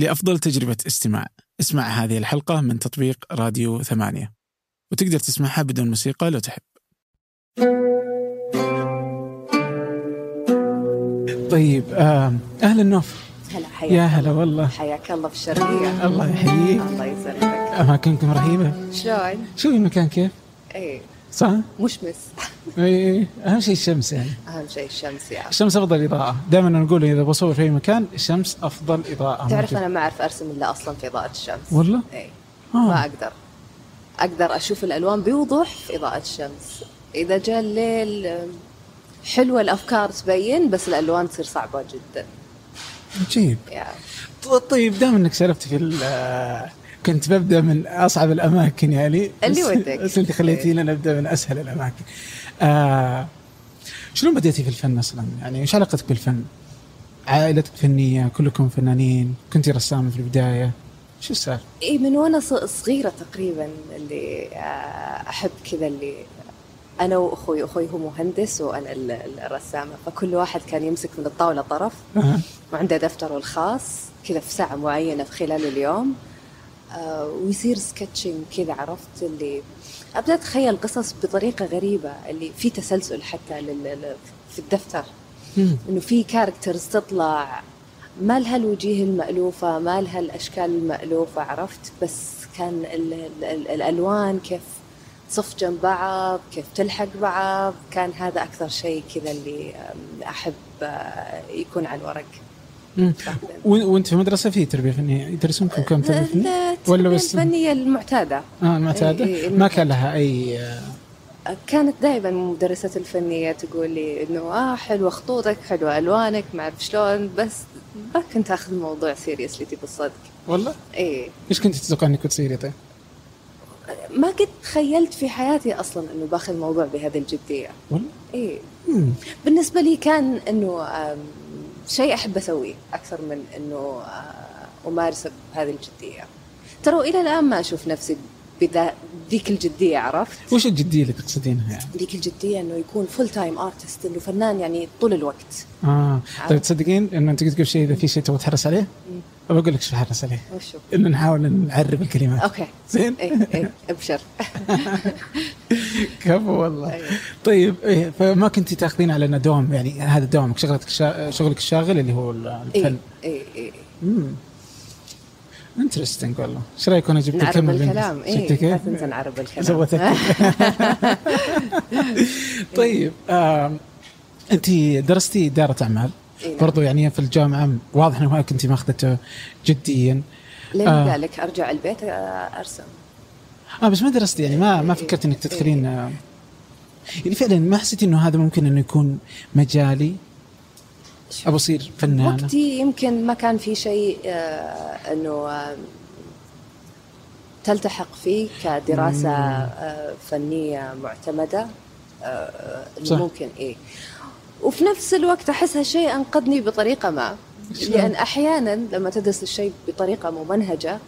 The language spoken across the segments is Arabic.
لأفضل تجربة استماع. اسمع هذه الحلقة من تطبيق راديو ثمانية. وتقدر تسمعها بدون موسيقى لو تحب. طيب أهلا نوف. هلا حياك يا هلا والله. حياك الله في الشرقية. الله يحييك. الله يسلمك. أماكنكم رهيبة. شلون؟ شوفي المكان كيف؟ إيه. صح؟ مشمس إيه أهم شيء الشمس يعني. أهم شيء الشمس يعني الشمس أفضل إضاءة. دائما نقول إذا بصور في أي مكان الشمس أفضل إضاءة. تعرف. أنا ما أعرف أرسم إلا أصلا في إضاءة الشمس. والله؟ إيه. آه. ما أقدر. أقدر أشوف الألوان بوضوح في إضاءة الشمس. إذا جاء الليل أم، حلوة الأفكار تبين بس الألوان تصير صعبة جدا. عجيب. يعني طيب دام إنك سلفت في كنت ببدأ من أصعب الأماكن يعني اللي ودك. بس انت خليتيني نبدا من أسهل الأماكن. آه شلون بديتي في الفن أصلا؟ يعني إيش علاقتك بالفن؟ عائلتك فنية، كلكم فنانين، كنتي رسامة في البداية، شو السالفة؟ اي من وأنا ص- صغيرة تقريبا اللي آه، أحب كذا اللي أنا وأخوي أخوي هو مهندس وأنا ال- ال- الرسامة فكل واحد كان يمسك من الطاولة طرف. وعنده دفتره الخاص كذا في ساعة معينة في خلال اليوم ويصير سكتشنج كذا عرفت؟ اللي أبدأ أتخيل قصص بطريقة غريبة اللي في تسلسل حتى لل- في الدفتر. إنه في كاركترز تطلع ما لها الوجيه المألوفة ما لها الأشكال المألوفة عرفت؟ بس كان ال ال ال الألوان كيف تصف جنب بعض كيف تلحق بعض. كان هذا أكثر شيء كذا اللي أحب آه، يكون على الورق وانت في مدرسة في تربية فنية يدرسونكم كم تربية فنية؟ ولا بس- الفنية المعتادة آه معتاده؟ إيه، ما كان لها أي كانت دائما مدرسة الفنية تقول لي إنه آه حلوة خطوطك حلوة ألوانك ما أعرف شلون بس ما كنت آخذ الموضوع سيريسلي تبي الصدق والله؟ إيه إيش كنت تتوقع إنك تصيري طيب؟ ما قد تخيلت في حياتي أصلا إنه باخذ الموضوع بهذه الجدية والله؟ إيه مم. بالنسبة لي كان إنه شيء أحب أسويه أكثر من إنه آه، امارسه بهذه الجدية ترى إلى الآن ما أشوف نفسي بذا ذيك الجدية عرفت؟ وش الجدية اللي تقصدينها يعني؟ ذيك الجدية إنه يكون full time artist إنه فنان يعني طول الوقت آه طيب. تصدقين إنه أنت قلت قبل شيء إذا في شيء تبغى تحرص عليه أقول لك إيش بحرص عليه؟ وشو؟ إنه نحاول نعرب الكلمات. okay. زين؟ إيه إيه أبشر. كفو والله. أيوة. طيب إيه فما كنتي تاخذين على إنه دوام يعني هذا دوامك شغلتك شا... شغلك الشاغل اللي هو الفن إيه إيه إيه. امم انترستنج والله. إيش رأيك أنا جبت الكلمة الكلام شفتي إيه كيف؟ لازم نعرب الكلام زودتك طيب آم، انت درستي إدارة أعمال. إيه. برضو يعني في الجامعة واضح إنه ما كنتي ماخذته جديا. لين آه. ذلك أرجع البيت آه، أرسم. آه بس ما درستي يعني ما ما إيه. فكرت إنك تدخلين آه، يعني فعلا ما حسيتي إنه هذا ممكن إنه يكون مجالي؟ ابى اصير فنانه وقتي يمكن ما كان في شيء آه، إنه آه، تلتحق فيه كدراسة آه، فنية معتمدة آه،. ممكن إيه. وفي نفس الوقت احس هالشيء أنقذني بطريقة ما؟ لأن أحيانا لما تدرس الشيء بطريقة ممنهجة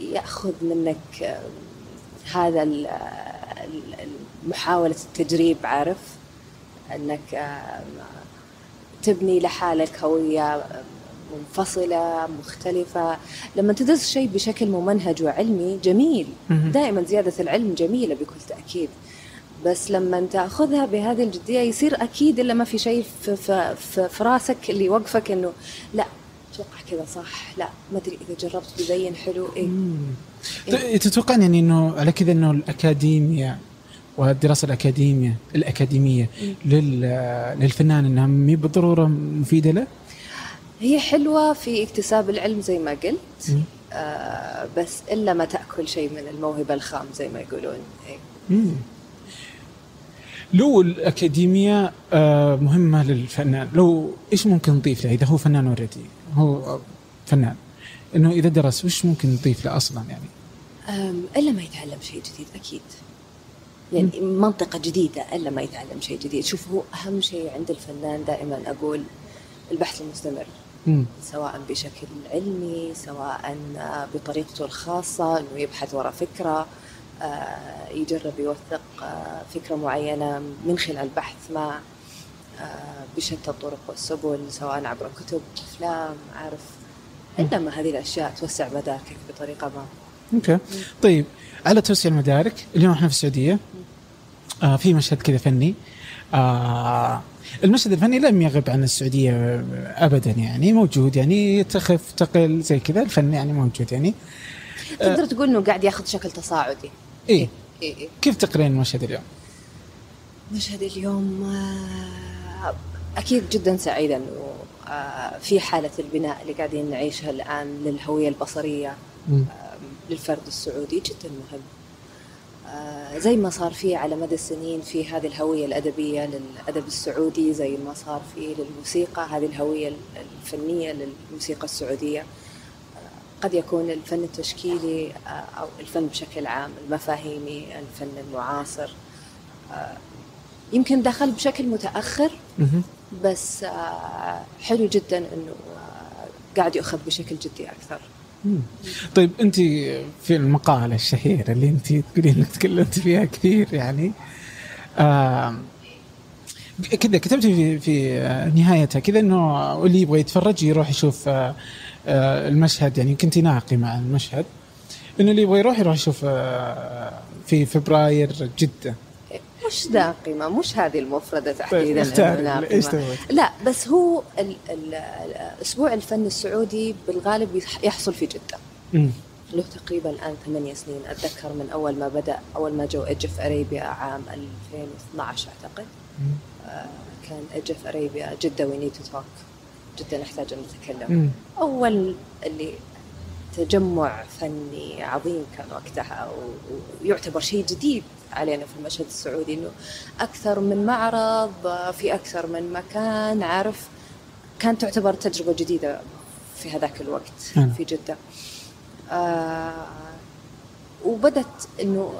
يأخذ منك آه، هذا ال- محاولة التجريب عارف؟ أنك آه، تبني لحالك هويه منفصلة مختلفة. لما تدرس شيء بشكل ممنهج وعلمي جميل. دائما زيادة العلم جميلة بكل تأكيد. بس لما تاخذها بهذه الجدية يصير أكيد إلا ما في شيء في, في, في, في راسك اللي يوقفك إنه لا أتوقع كذا صح لا ما أدري إذا جربت بيبين حلو إيه مم. ت- تتوقعين يعني إنه على كذا إنه الاكاديميا والدراسة الأكاديمية الأكاديمية لل للفنان إنها مي بالضرورة مفيدة له؟ هي حلوة في اكتساب العلم زي ما قلت مم. آه بس إلا ما تأكل شيء من الموهبة الخام زي ما يقولون إيه. مم. لو الأكاديمية آه، مهمة للفنان لو إيش ممكن نضيف له؟ إذا هو فنان أوريدي هو فنان إنه إذا درس وش ممكن نضيف له أصلا يعني؟ إلا ما يتعلم شيء جديد أكيد. يعني منطقة جديدة إلا ما يتعلم شيء جديد. شوف هو أهم شيء عند الفنان دائما أقول البحث المستمر. سواء بشكل علمي سواء بطريقته الخاصة إنه يبحث وراء فكرة. آه، يجرب يوثق آه، فكرة معينة من خلال بحث ما آه، بشتى الطرق والسبل سواء عبر كتب أفلام عارف. انما هذه الأشياء توسع مداركك بطريقة ما. أوكي. طيب على توسيع المدارك اليوم إحنا في السعودية. آه في مشهد كذا فني. آه المشهد الفني لم يغب عن السعودية ابدا يعني موجود يعني تخف تقل زي كذا الفن يعني موجود يعني. تقدر تقول إنه قاعد ياخذ شكل تصاعدي. إيه إيه إيه. كيف تقرين المشهد اليوم؟ مشهد اليوم آه، أكيد جدا سعيده انه آه، في حالة البناء اللي قاعدين نعيشها الآن للهوية البصرية مم. آه، للفرد السعودي جدا مهم زي ما صار فيه على مدى السنين في هذه الهوية الأدبية للأدب السعودي زي ما صار فيه للموسيقى هذه الهوية الفنية للموسيقى السعودية قد يكون الفن التشكيلي آه، أو الفن بشكل عام المفاهيمي الفن المعاصر آه، يمكن دخل بشكل متأخر. بس آه، حلو جدا أنه قاعد يؤخذ بشكل جدي أكثر. طيب أنت في المقالة الشهيرة اللي أنت تقولين انك تكلمت فيها كثير يعني آه كذا كتبتي في في آه، نهايتها كذا إنه اللي يبغى يتفرج يروح يشوف آه آه المشهد. يعني كنت ناقمة مع المشهد. إنه اللي يبغى يروح يروح يشوف في فبراير جدة. مش ناقمة مش هذه المفردة طيب تحديدا ناقمة. لا بس هو ال ال أسبوع الفن السعودي بالغالب يح- يحصل في جدة. مم. له تقريبا الآن ثمانية سنين. أتذكر من أول ما بدأ أول ما جو Edge of Arabia عام 2012 أعتقد. مم. كان Edge of Arabia جدة We Need to Talk جدا نحتاج أن نتكلم. أول اللي تجمع فني عظيم كان وقتها ويعتبر شيء جديد علينا في المشهد السعودي إنه أكثر من معرض في أكثر من مكان عارف كانت تعتبر تجربة جديدة في هذاك الوقت نعم. في جدة آه وبدت إنه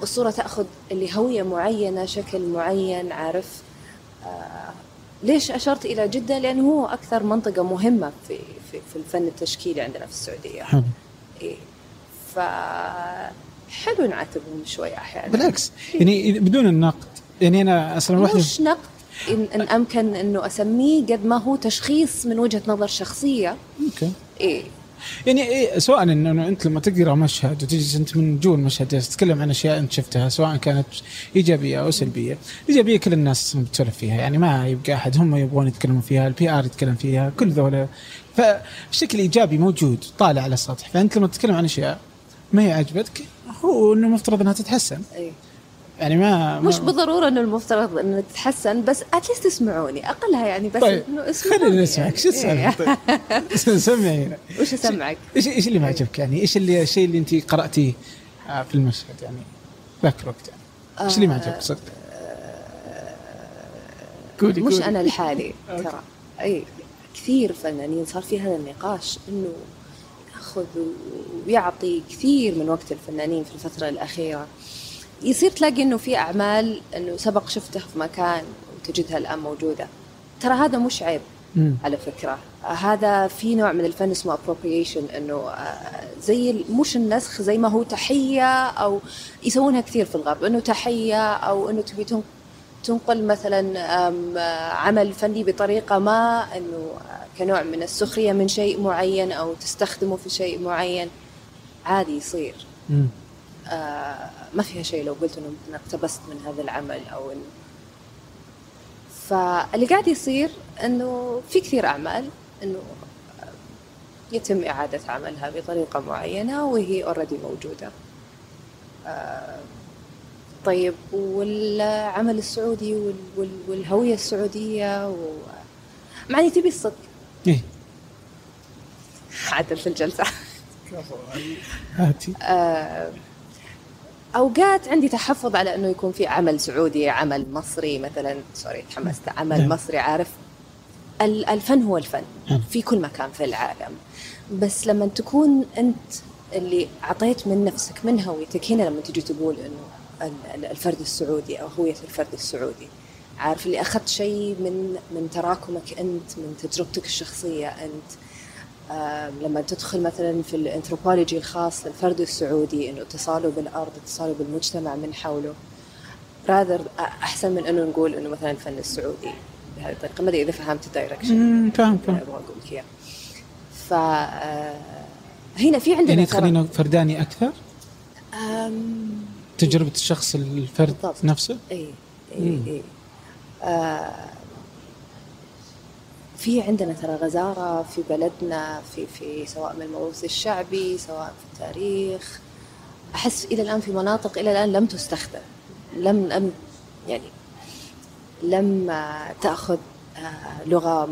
آم، الصورة تأخذ اللي هوية معينة شكل معين عارف. آه ليش أشرت إلى جدة؟ لأنه هو أكثر منطقة مهمة في في, في الفن التشكيلي عندنا في السعودية. حلو. إيه. ف حلو نعاتبهم شوي أحيانا. بالعكس. يعني بدون النقد يعني أنا أصلا واحدة مش نقد. إن, إن أمكن إنه أسميه قد ما هو تشخيص من وجهة نظر شخصية. أوكي. إيه. يعني إيه سواء إنه أنت لما تقرأ مشهد وتجلس أنت من جوا المشهد تتكلم عن أشياء أنت شفتها سواء كانت إيجابية أو سلبية، الايجابيه كل الناس بتسولف فيها يعني ما يبقى أحد هم يبغون يتكلمون فيها، ال PR يتكلم فيها، كل ذولا. فالشكل الايجابي موجود طالع على السطح، فأنت لما تتكلم عن أشياء ما هي عجبتك هو إنه مفترض إنها تتحسن، إيه. يعني ما, ما مش بالضرورة إنه المفترض إنه تتحسن بس at least اسمعوني أقلها يعني بس طيب إنه اسمعوني خلينا نسمعك شو. السالفه طيب سمعينا وش أسمعك؟ إيش إيش اللي ما عجبك يعني؟ إيش اللي الشيء اللي أنت قرأتيه آه، في المشهد يعني ذاك الوقت يعني؟ إيش اللي ما عجبك صدق؟ قولي مش. أنا لحالي ترى أي كثير فنانين صار في هذا النقاش إنه يأخذ ويعطي كثير من وقت الفنانين في الفترة الأخيرة يصير تلاقي إنه في أعمال إنه سبق شفتها في مكان وتجدها الآن موجودة ترى هذا مش عيب مم. على فكرة هذا في نوع من الفن اسمه appropriation إنه آه، زي مش النسخ زي ما هو تحية أو يسوونها كثير في الغرب إنه تحية أو إنه تبي تن- تنقل مثلا آه، عمل فني بطريقة ما إنه آه، كنوع من السخرية من شيء معين أو تستخدمه في شيء معين عادي يصير مم. آه، ما فيها شيء لو قلت إنه مثلا اقتبست من هذا العمل أو إنه. فاللي قاعد يصير إنه في كثير أعمال إنه يتم إعادة عملها بطريقة معينة وهي اوريدي موجودة. آه، طيب والعمل السعودي وال- وال- والهوية السعودية و... مع اني تبي الصدق؟ إيه. عدل في الجلسة. هاتي. آه، أوقات عندي تحفظ على إنه يكون في عمل سعودي عمل مصري مثلا. سوري تحمست. عمل نعم. مصري عارف. ال- الفن هو الفن. نعم. في كل مكان في العالم. بس لما تكون أنت اللي أعطيت من نفسك من هويتك هنا لما تجي تقول إنه ال- ال- الفرد السعودي أو هوية الفرد السعودي عارف اللي أخذت شيء من من تراكمك أنت من تجربتك الشخصية أنت. لما تدخل مثلا في الأنثروبولوجي الخاص للفرد السعودي إنه اتصاله بالأرض اتصاله بالمجتمع من حوله. rather أحسن من إنه نقول إنه مثلا الفن السعودي بهذه الطريقة ما أدري إذا فهمت ال direction فاهم فاهم. أبغى أقول لك إياه. ف آه، هنا في عندنا يعني تخلينا فرداني أكثر؟ أم، تجربة الشخص الفرد بالضبط. نفسه؟ اي اي. اي آه في عندنا ترى غزارة في بلدنا في في سواء من الموروث الشعبي سواء في التاريخ. أحس إلى الآن في مناطق إلى الآن لم تستخدم لم لم يعني لم تأخذ آه، لغة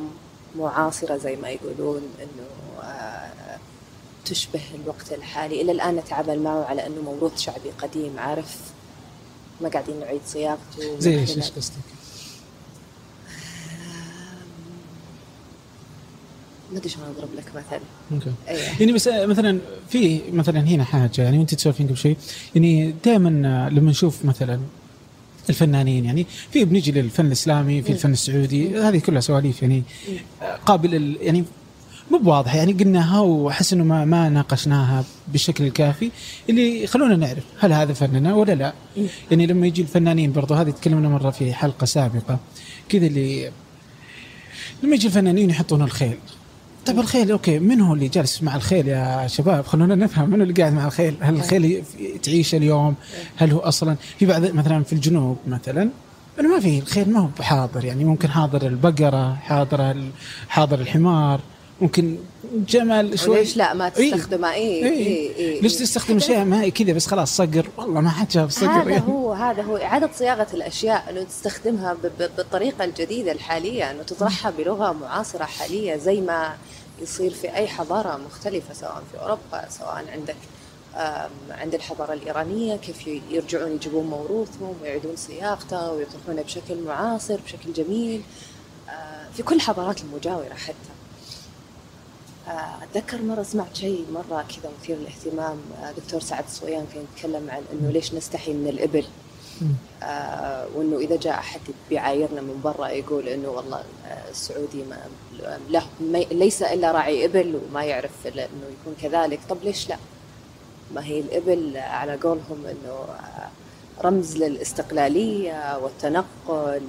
معاصرة زي ما يقولون إنه آه، تشبه الوقت الحالي. إلى الآن نتعامل معه على إنه موروث شعبي قديم عارف؟ ما قاعدين نعيد صياغته زي إيش قصدك؟ ما أدري شلون أضرب لك مثل okay. إيه. يعني بس آه، مثلا في مثلا هنا حاجة يعني وأنت تسولفين قبل شوي يعني دائما لما نشوف مثلا الفنانين يعني في بنيجي للفن الإسلامي في الفن السعودي هذه كلها سواليف يعني آه، قابل ال- يعني مو بواضحة يعني قلناها وأحس إنه ما ما ناقشناها بالشكل الكافي اللي يخلونا نعرف هل هذا فننا ولا لا. يعني لما يجي الفنانين برضو هذه تكلمنا مرة في حلقة سابقة كذا اللي لما يجي الفنانين يحطون الخيل طيب الخيل okay. من هو اللي جالس مع الخيل يا شباب؟ خلونا نفهم من اللي قاعد مع الخيل؟ هل الخيل ي- تعيش اليوم؟ هل هو أصلا في بعض مثلا في الجنوب مثلا؟ إنه ما في الخيل ما هو بحاضر يعني ممكن حاضر البقرة حاضر حاضر الحمار ممكن جمل شوي. ليش لا؟ ما إيه. تستخدمه. اي إيه. اي اي ليش تستخدم شيء ما كذا بس خلاص صقر؟ والله ما حد شاف صقر. هذا يعني. هو هذا هو إعادة صياغة الأشياء أنه تستخدمها ب- ب- بالطريقة الجديدة الحالية أنه تطرحها بلغة معاصرة حالية زي ما يصير في أي حضارة مختلفة سواء في أوروبا سواء عندك عند الحضارة الإيرانية كيف يرجعون يجيبون موروثهم ويعيدون صياغته ويطرحونه بشكل معاصر بشكل جميل. آه، في كل الحضارات المجاورة حتى. آه، أتذكر مرة سمعت شيء مرة كذا مثير للاهتمام. آه، دكتور سعد الصويان كان يتكلم عن إنه ليش نستحي من الإبل. آه، وإنه إذا جاء أحد بيعايرنا من برا يقول إنه والله آه، السعودي ما له ما ليس إلا راعي إبل وما يعرف إلا إنه يكون كذلك. طب ليش لا؟ ما هي الإبل على قولهم إنه آه، رمز للاستقلالية والتنقل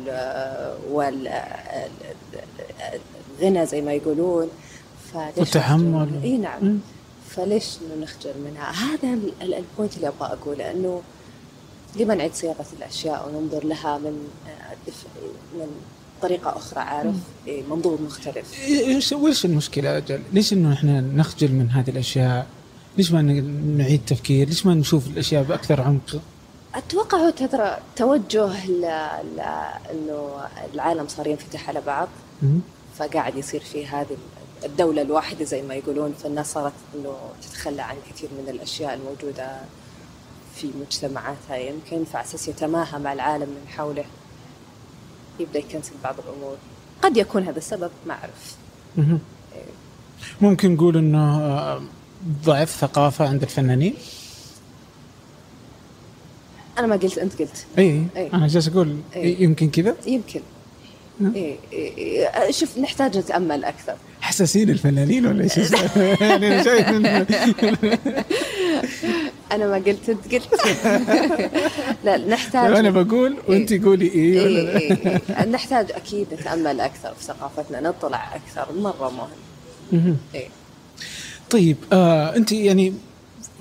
والغنى زي ما يقولون. فليش والتحمل. إي نعم. فليش إنه نخجل منها؟ هذا ال- ال- ال point اللي أبغى أقوله إنه لما نعيد صياغة الأشياء وننظر لها من من طريقة أخرى عارف إيه، منظور مختلف إيش وش المشكلة أجل؟ ليش إنه إحنا نخجل من هذه الأشياء؟ ليش ما نعيد تفكير؟ ليش ما نشوف الأشياء بأكثر عمق؟ أتوقع هو ترى توجه ل... ل... إنه العالم صار ينفتح على بعض. فقاعد يصير في هذه الدولة الواحدة زي ما يقولون فالناس صارت إنه تتخلى عن كثير من الأشياء الموجودة في مجتمعاتها يمكن فعلى أساس يتماهى مع العالم من حوله. يبدأ يكنسل بعض الأمور. قد يكون هذا السبب ما أعرف. مهم. ممكن نقول إنه آه، ضعف ثقافة عند الفنانين؟ أنا ما قلت أنت قلت. اي إي. أنا جالس أقول إي. يمكن كذا؟ يمكن نعم. إيه إيه إيه شوف نحتاج نتأمل أكثر حساسين الفنانين ولا إيش؟ يعني أنا شايف أنا ما قلت أنت قلت لا نحتاج أنا بقول وأنت قولي اي ولا إيه إيه إيه. نحتاج أكيد نتأمل أكثر في ثقافتنا نطلع أكثر مرة مهم. إيه. طيب آه أنت يعني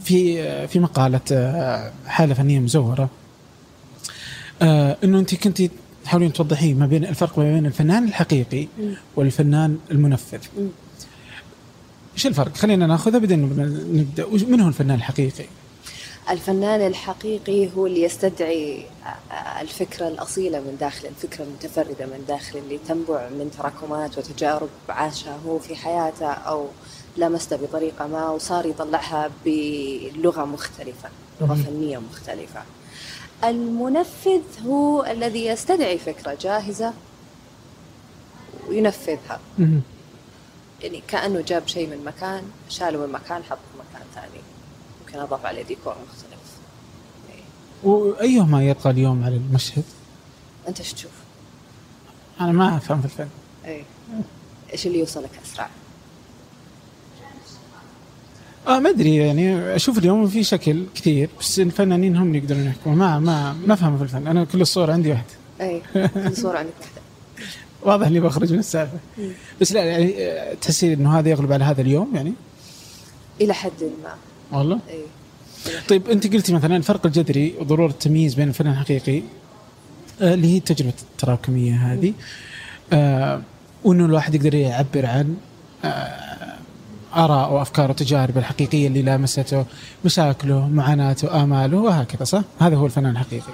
في في مقالة آه حالة فنية مزورة آه إنه أنت كنت تحاولين توضحين ما بين الفرق ما بين الفنان الحقيقي. والفنان المنفذ. إيش الفرق خلينا ناخذها بعدين نبدأ من هو الفنان الحقيقي الفنان الحقيقي هو اللي يستدعي الفكرة الأصيلة من داخل الفكرة المتفردة من داخل اللي تنبع من تراكمات وتجارب عاشها هو في حياته أو لمسته بطريقة ما وصار يطلعها بلغة مختلفة لغة. فنية مختلفة المنفذ هو الذي يستدعي فكرة جاهزة وينفذها. يعني كأنه جاب شيء من مكان شاله من مكان حطه في مكان ثاني ممكن أضاف عليه ديكور مختلف. وأيهما يبقى اليوم على المشهد أنت إيش تشوف؟ أنا ما أفهم في الفن إيه. إيش اللي يوصلك أسرع؟ آه ما أدري يعني أشوف اليوم في شكل كثير بس الفنانين هم اللي يقدرون يحكموا ما ما ما أفهم في الفن. أنا كل الصور عندي واحدة. إيه كل صورة عندك واحدة. واضح إني بخرج من السالفة. بس لا يعني آه، تحسين إنه هذا يغلب على هذا اليوم يعني؟ إلى حد ما. والله؟ أي. طيب أنت قلتي مثلا الفرق الجذري وضرورة التمييز بين الفنان الحقيقي آه، اللي هي التجربة التراكمية هذه آه وإنه الواحد يقدر يعبر عن آه آراء وأفكار وتجارب الحقيقية اللي لامسته مشاكله معاناته آماله وهكذا صح؟ هذا هو الفنان الحقيقي.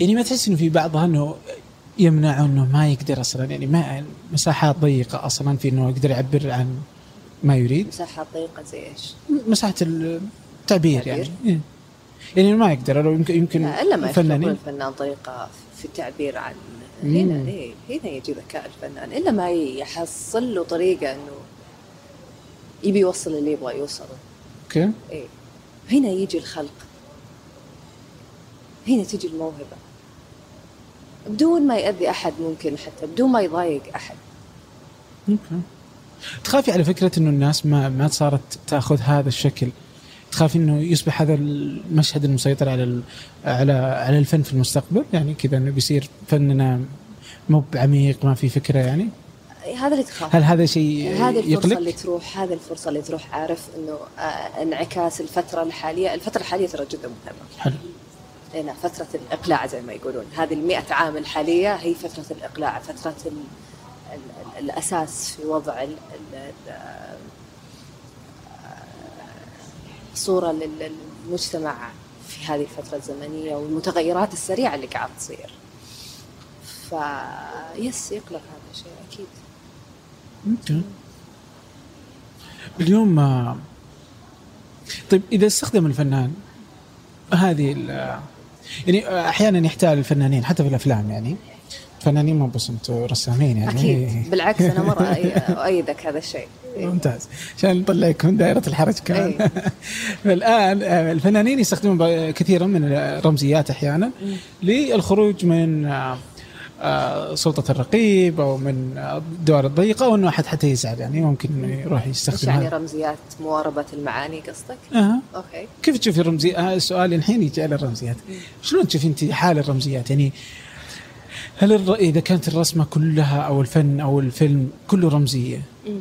يعني ما تحس انه في بعضها إنه يمنعه إنه ما يقدر أصلا يعني ما مساحات ضيقة أصلا في إنه يقدر يعبر عن ما يريد مساحات ضيقة زي إيش؟ مساحة التعبير يعني تعبير. إيه. يعني ما يقدر لو يمكن يمكن لا، إلا ما الفنانين الفنان طريقه في التعبير عن. هنا إيه هنا يجي ذكاء الفنان إلا ما يحصل له طريقة إنه يبي يوصل اللي يبغى يوصله. أوكي. إيه. هنا يجي الخلق. هنا تجي الموهبة. بدون ما يأذي أحد ممكن حتى بدون ما يضايق أحد. أوكي. تخافي على فكرة إنه الناس ما ما صارت تأخذ هذا الشكل؟ تخافي إنه يصبح هذا المشهد المسيطر على على على الفن في المستقبل؟ يعني كذا إنه بيصير فننا مو بعميق ما في فكرة يعني؟ هذا اللي تخاف. هل هذا شيء هذه الفرصة يقلق؟ اللي تروح هذه الفرصة اللي تروح عارف إنه آه، انعكاس الفترة الحالية، الفترة الحالية ترى جدا مهمة، حلو. لأنها فترة الإقلاع زي ما يقولون، هذه المئة عام الحالية هي فترة الإقلاع، فترة ال ال ال الأساس في وضع ال ال ال صورة لل- للمجتمع في هذه الفترة الزمنية والمتغيرات السريعة اللي قاعد تصير. فيس يقلق هذا الشيء أكيد. okay اليوم طيب إذا استخدم الفنان هذه يعني أحيانا يحتال الفنانين حتى في الأفلام يعني فنانين مو بس أنتم رسامين يعني أكيد بالعكس أنا مرة أؤيدك هذا الشيء ممتاز عشان نطلعك من دائرة الحرج كمان أي. فالآن آه، الفنانين يستخدمون كثيرا من الرمزيات أحيانا للخروج من آه، آه، سلطة الرقيب أو من آه، الدوائر الضيقة أو انه احد حتى يزعل يعني ممكن انه يروح يستخدم يعني. رمزيات مواربه المعاني قصدك؟ أها أوكي كيف تشوفي الرمزيات؟ آه السؤال الحين يجي على الرمزيات. شلون تشوفي انت حال الرمزيات؟ يعني هل الر... إذا كانت الرسمة كلها أو الفن أو الفيلم كله رمزية مم.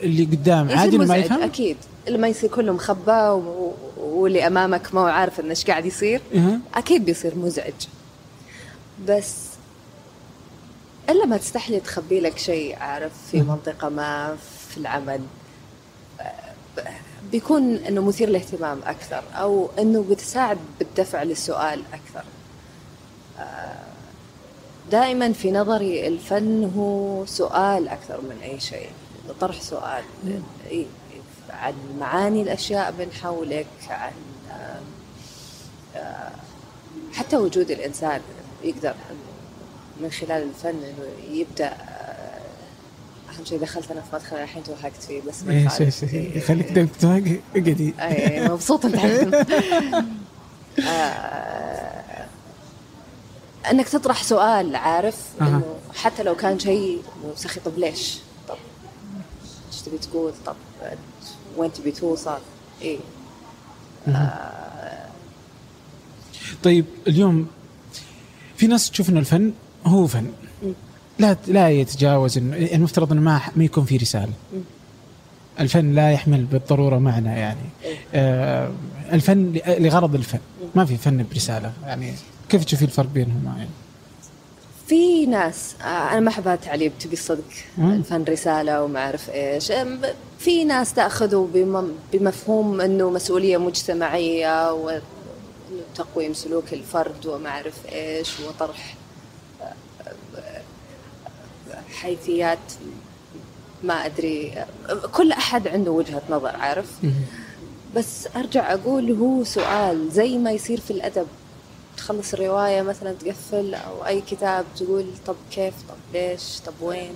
اللي قدام يصير عادي ما يفهم؟ أكيد لما يصير كله مخبى و... واللي أمامك ما هو عارف إن إيش قاعد يصير أها. أكيد بيصير مزعج بس إلا ما تستحلي تخبي لك شيء عارف في. منطقة ما في العمل بيكون إنه مثير للاهتمام أكثر أو إنه بتساعد بالدفع للسؤال أكثر دائما في نظري الفن هو سؤال أكثر من أي شيء طرح سؤال إيه، عن معاني الأشياء من حولك عن آه، حتى وجود الإنسان يقدر من خلال الفن إنه يبدأ آه، أهم شيء دخلت أنا في مدخل الحين توهقت فيه بس ما يخالف. إيش إيش؟ خليك اقعدي إي مبسوطه انت آه، إنك تطرح سؤال عارف أها. إنه حتى لو كان شيء سخي طب ليش؟ طب إيش تبي تقول؟ طب وين تبي توصل؟ إيه طيب اليوم في ناس تشوف إنه الفن هو فن. لا لا يتجاوز إنه المفترض إنه ما ما يكون في رسالة. الفن لا يحمل بالضرورة معنى يعني إيه. آه الفن لغرض الفن ما في فن برسالة يعني كيف تشوفي الفرق بينهما يعني؟ في ناس آه، أنا ما احب هذا التعليق تبي الصدق. الفن رسالة وما أعرف إيش. في ناس تأخذه بم- بمفهوم إنه مسؤولية مجتمعية وتقويم سلوك الفرد وما أعرف إيش وطرح آه، حيثيات ما أدري. كل أحد عنده وجهة نظر عارف؟ بس أرجع أقول هو سؤال زي ما يصير في الأدب. تخلص الرواية مثلا تقفل أو أي كتاب تقول طب كيف طب ليش طب وين؟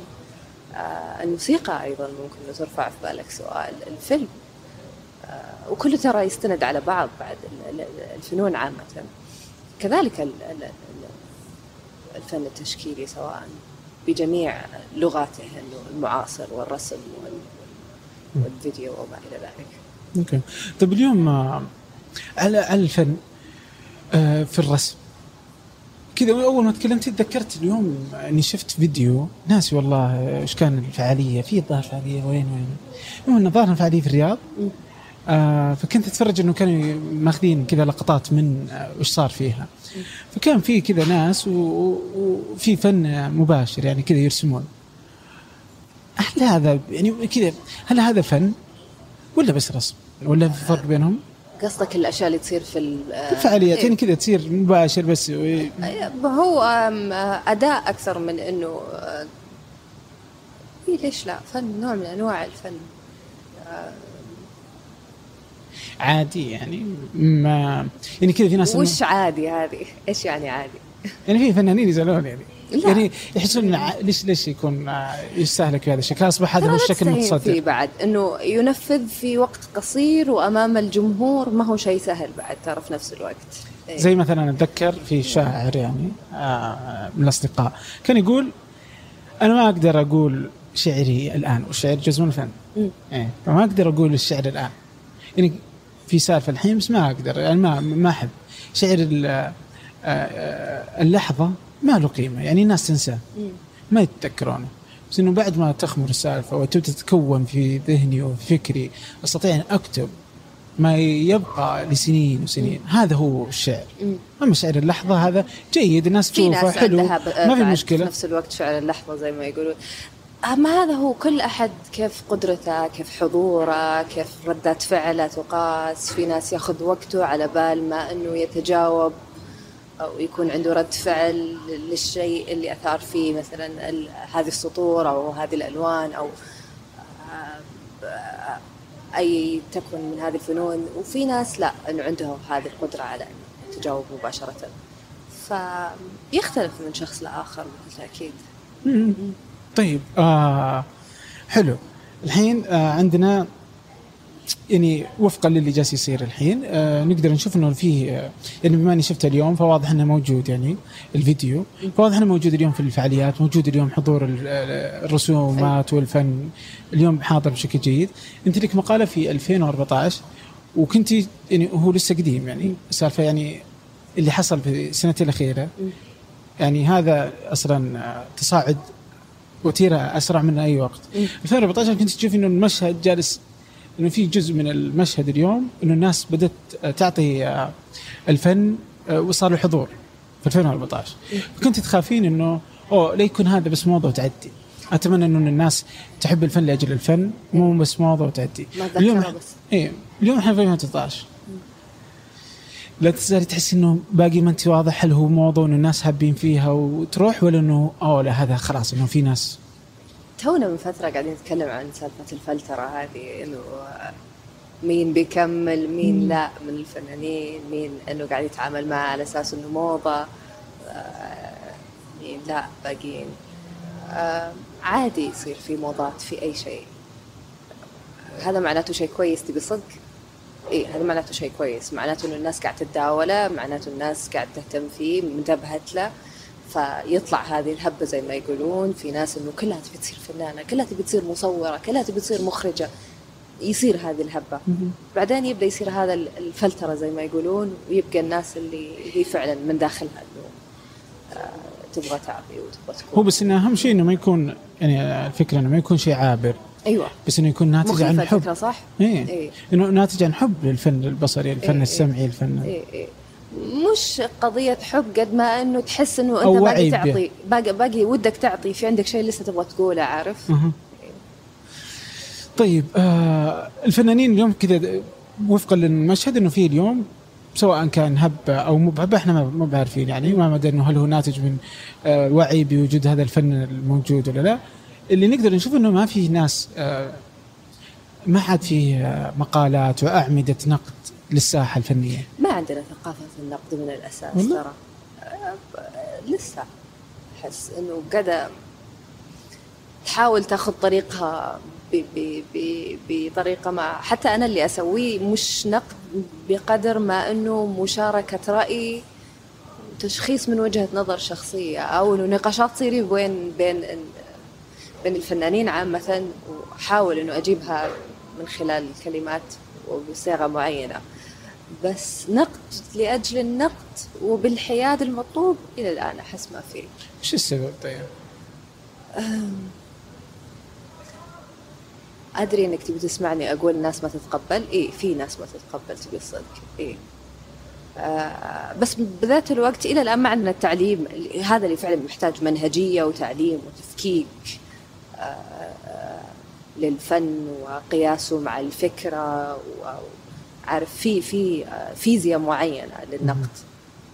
آه الموسيقى أيضا ممكن إنه ترفع في بالك سؤال. الفيلم آه وكله ترى يستند على بعض بعد ال- ال- الفنون عامة. كذلك ال- ال- ال- الفن التشكيلي سواء بجميع لغاته إنه المعاصر والرسم وال- والفيديو وما إلى ذلك. أوكي. طيب اليوم آه، على على الفن آه، في الرسم. كذا اول ما تكلمت تذكرت اليوم إني شفت فيديو. ناسي والله إيش كان الفعالية في الظاهر فعالية وين وين؟ المهم الظاهر فعالية في الرياض. آه فكنت أتفرج إنه كانوا ماخذين كذا لقطات من آه، وش صار فيها. فكان في كذا ناس وفي فن مباشر يعني كذا يرسمون. هل هذا يعني كذا هل هذا فن ولا بس رسم؟ ولا في فرق بينهم؟ قصدك الأشياء اللي تصير في ال- الفعاليات إيه. يعني كذا تصير مباشر بس هو أم، أداء أكثر من إنه آه، إيه ليش لا؟ فن نوع من أنواع الفن. عادي يعني ما يعني كذا في ناس وش عادي هذه؟ إيش يعني عادي؟ يعني في فنانين يزعلون يعني. لا. يعني يحسون إن ع- ليش ليش يكون آه، يستهلك بهذا الشكل؟ أصبح هذا هو الشكل فيه المتصدر. بعد إنه ينفذ في وقت قصير وأمام الجمهور ما هو شيء سهل بعد ترى في نفس الوقت. إيه. زي مثلا أتذكر في شاعر يعني آه، من الأصدقاء كان يقول أنا ما أقدر أقول شعري الآن. والشعر جزء من الفن. مم. إيه. فما أقدر أقول الشعر الآن. يعني في سالفة الحين بس ما أقدر يعني ما ما أحب. شعر آه، آه، اللحظة ما له قيمة يعني الناس تنساه مم. ما يتذكرونه بس إنه بعد ما تخمر السالفة وتبدأ تتكون في ذهني وفي فكري أستطيع أن أكتب ما يبقى لسنين وسنين. هذا هو الشعر. مم. أما شعر اللحظة هذا جيد الناس تشوفه حلو ما في مشكلة. في نفس الوقت شعر اللحظة زي ما يقولون. أما هذا هو كل أحد كيف قدرته كيف حضوره كيف ردات فعله تقاس. في ناس ياخذ وقته على بال ما أنه يتجاوب. أو يكون عنده رد فعل للشيء اللي أثار فيه مثلا هذه السطور أو هذه الألوان أو آه، أي تكن من هذه الفنون. وفي ناس لا أنه عندهم هذه القدرة على أن يتجاوب مباشرة. فيختلف من شخص لآخر مم. طيب آه حلو. الحين آه عندنا يعني وفقا للي جالس يصير الحين آه نقدر نشوف إنه في آه يعني بما أني شفته اليوم فواضح إنه موجود يعني الفيديو فواضح إنه موجود اليوم في الفعاليات موجود اليوم حضور ال- الرسومات والفن اليوم حاضر بشكل جيد. أنت لك مقالة في 2014 وكنت يعني هو لسه قديم يعني سالفة يعني اللي حصل في السنتين الأخيرة. يعني هذا أصلا آه، تصاعد وتيرة أسرع من أي وقت. 2014 كنت تشوف إنه المشهد جالس إنه في جزء من المشهد اليوم إنه الناس بدأت تعطي آه، الفن آه، وصار له حضور في 2014 فكنت تخافين إنه أوه لا يكون هذا بس موضه وتعدي. أتمنى إنه الناس تحب الفن لأجل الفن مو بس موضه وتعدي. اليوم بس إيه اليوم إحنا في 2013 لا تزالي تحس إنه باقي ما انت واضح هل هو موضوع إنه الناس حابين فيها وتروح ولا إنه أوه لا هذا خلاص إنه في ناس تونا من فترة قاعدين نتكلم عن سالفة الفلترة هذه إنه مين بيكمل مين لا من الفنانين مين إنه قاعد يتعامل معه على أساس إنه موضة آه، مين لا باقيين. آه، عادي يصير في موضات في أي شيء. هذا معناته شيء كويس تبي صدق؟ اي هذا معناته شيء كويس. معناته إنه الناس قاعد تتداوله معناته الناس قاعد تهتم فيه منتبهت له. فيطلع هذه الهبة زي ما يقولون. في ناس إنه كلها تبي تصير فنانة كلها تبي تصير مصورة كلها تبي تصير مخرجة. يصير هذه الهبة. بعدين يبدأ يصير هذا الفلترة زي ما يقولون ويبقى الناس اللي هي فعلا من داخلها إنه آه، تبغى تعطي وتبغى تكون. هو بس إنه أهم شيء إنه ما يكون يعني الفكرة إنه ما يكون شيء عابر. أيوه. بس إنه يكون ناتج عن حب. صح؟ إيه. إيه. إنه ناتج عن حب للفن البصري الفن إيه، السمعي الفن إيه إيه. مش قضية حب قد ما إنه تحس إنه أنت باقي. تعطي باقي, باقي ودك تعطي في عندك شيء لسه تبغى تقوله عارف؟ أها. طيب آه الفنانين اليوم كذا وفقا للمشهد إنه في اليوم سواء كان هب أو مو بهب إحنا ما ما بعرفين يعني ما مدى إنه هل هو ناتج من آه وعي بوجود هذا الفن الموجود ولا لا اللي نقدر نشوف إنه ما في ناس آه ما عاد في آه مقالات وأعمدة نقد للساحة الفنية؟ ما عندنا ثقافة النقد من الأساس؟ ترى. ب- لسه. أحس إنه قاعدة تحاول تاخذ طريقها ب- ب- ب- بطريقة ما. حتى أنا اللي أسويه مش نقد بقدر ما إنه مشاركة رأي تشخيص من وجهة نظر شخصية أو إنه نقاشات تصير بين بين بين الفنانين عامة وأحاول إنه أجيبها من خلال الكلمات وبصيغة معينة. بس نقد لأجل النقد وبالحياد المطلوب إلى الآن أحس ما في. وش السبب طيب؟ أدري إنك تبي تسمعني أقول الناس ما تتقبل. إي في ناس ما تتقبل تبي الصدق. إي. آه بس بذات الوقت إلى الآن ما عندنا التعليم. هذا اللي فعلا محتاج منهجية وتعليم وتفكيك. آه للفن وقياسه مع الفكرة وعارف في في آه، فيزياء معينة للنقد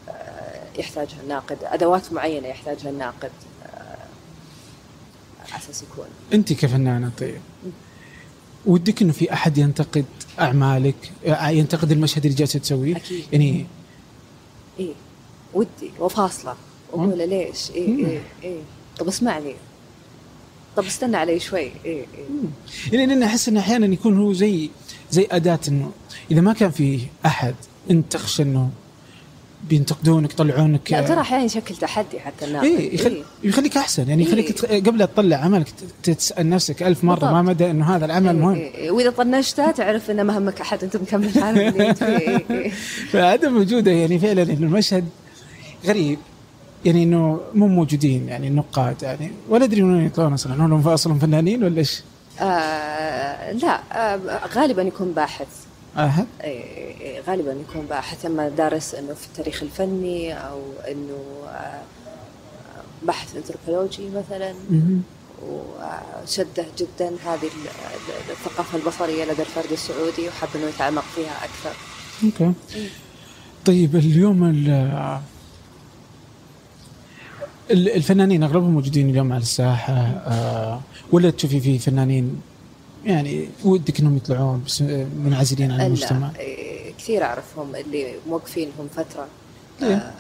آه، يحتاجها الناقد أدوات معينة يحتاجها الناقد آه، على أساس يكون. أنت كفنانه طيب. ودك إنه في أحد ينتقد أعمالك ينتقد المشهد اللي جالسة تسويه؟ أكيد. يعني إيه. ودي وفاصلة. واقول له ليش؟ إيه إيه إيه. طب اسمعني. طب استنى علي شوي. إيه إيه. يعني لأن أحس إنه أحيانا يكون هو زي زي أداة إنه إذا ما كان في أحد أنت تخشى إنه بينتقدونك يطلعونك لا ترى أحيانا يشكل تحدي حتى الناقد إيه يخل... إيه. يخليك أحسن يعني إيه. يخليك تخ... قبل لا تطلع عملك تسال نفسك ألف مرة بالضبط. ما مدى إنه هذا العمل مهم إيه إيه. وإذا طنشتها تعرف ان ما همك أحد أنت مكمل حالك. إيه إيه. فعدم وجوده يعني فعلا إنه المشهد غريب يعني إنه مو موجودين يعني النقاد يعني ولا أدري من وين يطلعون أصلا هم أصلا فنانين ولا إيش؟ آه لا آه غالبا يكون باحث احد؟ إيه، إيه، غالبا يكون باحث أما دارس إنه في التاريخ الفني أو إنه آه، باحث انثروبولوجي مثلا. وشده جدا هذه ال- الثقافة البصرية لدى الفرد السعودي وحب إنه يتعمق فيها أكثر. okay طيب اليوم ال- ال- الفنانين أغلبهم موجودين اليوم على الساحة آه، ولا تشوفي في فنانين يعني ودك إنهم يطلعون بس منعزلين عن المجتمع؟ إيه، كثير أعرفهم اللي موقفينهم فترة. ليه؟ آه،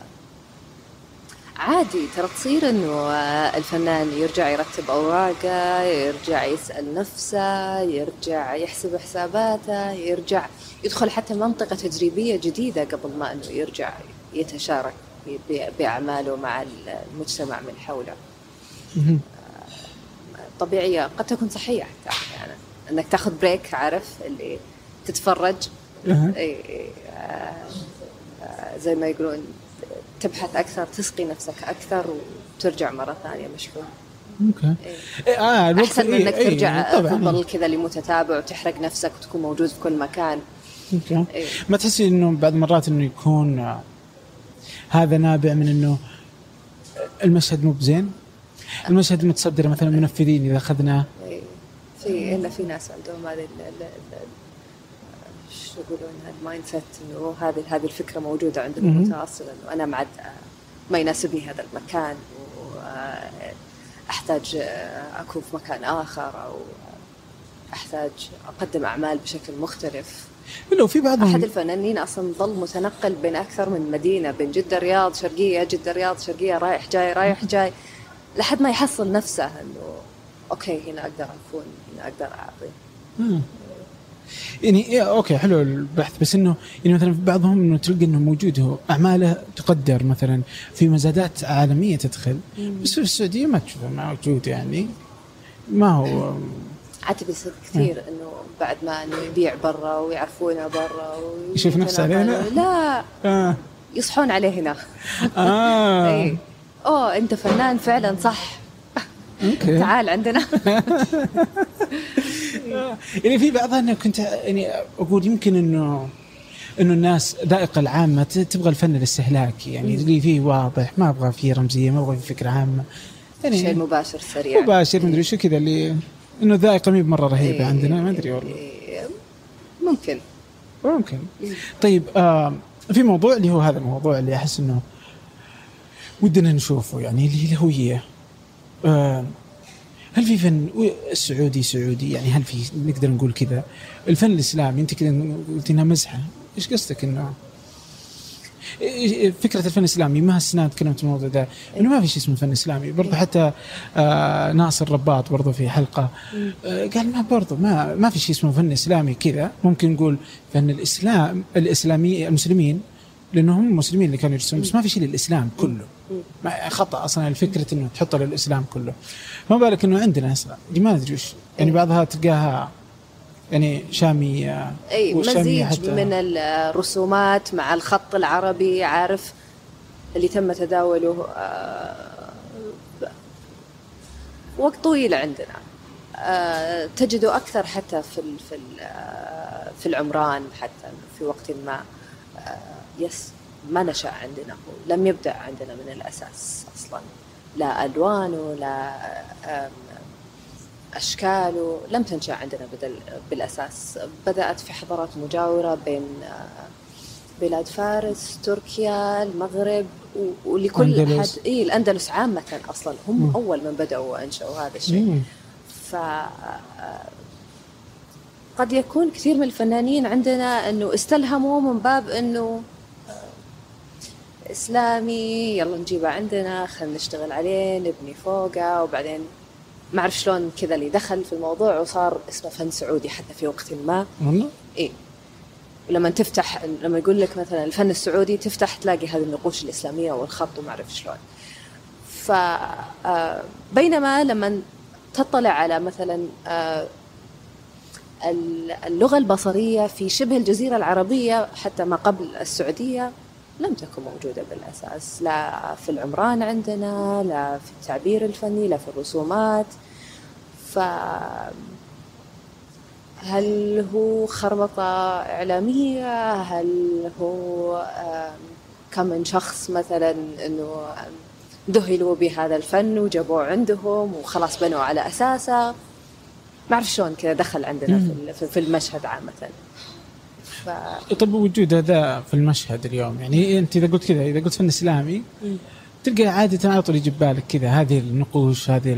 عادي ترى تصير إنه الفنان يرجع يرتب أوراقه، يرجع يسأل نفسه، يرجع يحسب حساباته، يرجع يدخل حتى منطقة تجريبيه جديدة قبل ما إنه يرجع يتشارك بأعماله مع المجتمع من حوله. طبيعية قد تكون صحية. حتى أحيانا إنك تاخذ break عارف؟ اللي تتفرج. آه، آه، زي ما يقولون تبحث أكثر تسقي نفسك أكثر وترجع مرة ثانية مشحون okay. إيه. إيه، آه الوقت أحسن من إيه، إنك إيه، ترجع طبعا. تظل كذا لمتتابع وتحرق نفسك وتكون موجود في كل مكان. okay. إيه. ما تحسي إنه بعض المرات إنه يكون آه، هذا نابع من إنه المشهد مو بزين؟ المشهد متصدر مثلا منفذين إذا أخذنا. في إلا في ناس عندهم هذه شو يقولون ال mindset إنه هذه هذه الفكرة موجودة عندهم. متواصلة إنه أنا معد ما يناسبني هذا المكان وأحتاج أكون في مكان آخر أو أحتاج أقدم أعمال بشكل مختلف لو في بعضهم أحد الفنانين أصلا ظل متنقل بين أكثر من مدينة بين جدة الرياض شرقية جدة الرياض شرقية رايح جاي رايح جاي لحد ما يحصل نفسه إنه okay هنا أقدر أكون هنا أقدر أعطي. آه. يعني إيه okay حلو البحث. بس إنه يعني مثلا بعضهم إنه تلقى إنه موجود هو أعماله تقدر مثلا في مزادات عالمية تدخل. بس في السعودية ما تشوفه موجود يعني. ما هو عاد بيصير كثير إنه بعد ما إنه يبيع برا ويعرفونه برا يشوف نفسه علينا؟ لا. آه. يصحون عليه هنا. آه. اي أوه أنت فنان فعلا صح. أوكي. تعال عندنا. يعني في بعضها انه كنت يعني أقول يمكن إنه إنه الناس ذائقة العامة تبغى الفن الاستهلاكي. يعني اللي فيه واضح ما أبغى فيه رمزية ما أبغى فيه فكرة عامة. شيء يعني مباشر سريع. مباشر مدري شو كذا اللي إنه الذائقه مي بمرة رهيبة إيه، عندنا ما أدري والله. إيه، ممكن. ممكن. طيب آه في موضوع اللي هو هذا الموضوع اللي أحس إنه ودنا نشوفه يعني اللي الهويه آه هل في فن سعودي سعودي؟ يعني هل في نقدر نقول كذا؟ الفن الإسلامي أنت كذا قلت إنها مزحة. إيش قصدك إنه؟ فكرة الفن الإسلامي ما السنة تكلمت في الموضوع ده. إنه ما في شيء اسمه فن إسلامي. برضه حتى آه ناصر رباط برضه في حلقة آه قال ما برضه ما ما في شيء اسمه فن إسلامي كذا. ممكن نقول فن الاسلام الاسلامي المسلمين لأنه هم المسلمين اللي كانوا يرسمون بس ما في شيء للإسلام كله. ما خطأ أصلا الفكرة إنه تحط للإسلام كله. فما بالك إنه عندنا أصلا ما أدري وش يعني بعضها تلقاها يعني شامية أي وشامية مزيج من الرسومات مع الخط العربي عارف؟ اللي تم تداوله آه، وقت طويل عندنا. آه، تجده أكثر حتى في في آه، في العمران حتى في وقت ما. يس ما نشأ عندنا هو لم يبدأ عندنا من الأساس أصلا لا ألوانه لا آم، أشكاله لم تنشأ عندنا بدل بالأساس بدأت في حضارات مجاورة بين آه، بلاد فارس تركيا المغرب ولكل أندلس. حد اي الأندلس عامة أصلا هم مم. أول من بدأوا وأنشأوا هذا الشيء. ف قد يكون كثير من الفنانين عندنا إنه استلهموا من باب إنه إسلامي يلا نجيبه عندنا خلينا نشتغل عليه نبني فوقه وبعدين ما أعرف شلون كذا اللي دخل في الموضوع وصار اسمه فن سعودي حتى في وقت ما. والله؟ إيه ولما تفتح لما يقول لك مثلا الفن السعودي تفتح تلاقي هذه النقوش الإسلامية والخط وما أعرف شلون. ف آه، بينما لما تطلع على مثلا آه، ال- اللغة البصرية في شبه الجزيرة العربية حتى ما قبل السعودية لم تكن موجودة بالأساس. لا في العمران عندنا لا في التعبير الفني لا في الرسومات. ف هل هو خربطة إعلامية؟ هل هو كم من شخص مثلا أنه ذهلوا بهذا الفن وجابوه عندهم وخلاص بنوا على أساسه؟ ما أعرف شلون كذا دخل عندنا في المشهد عامة. ف... طب وجود هذا في المشهد اليوم؟ يعني أنت إذا قلت كذا إذا قلت فن إسلامي تلقى عادة على طول يجي ببالك كذا هذه النقوش هذه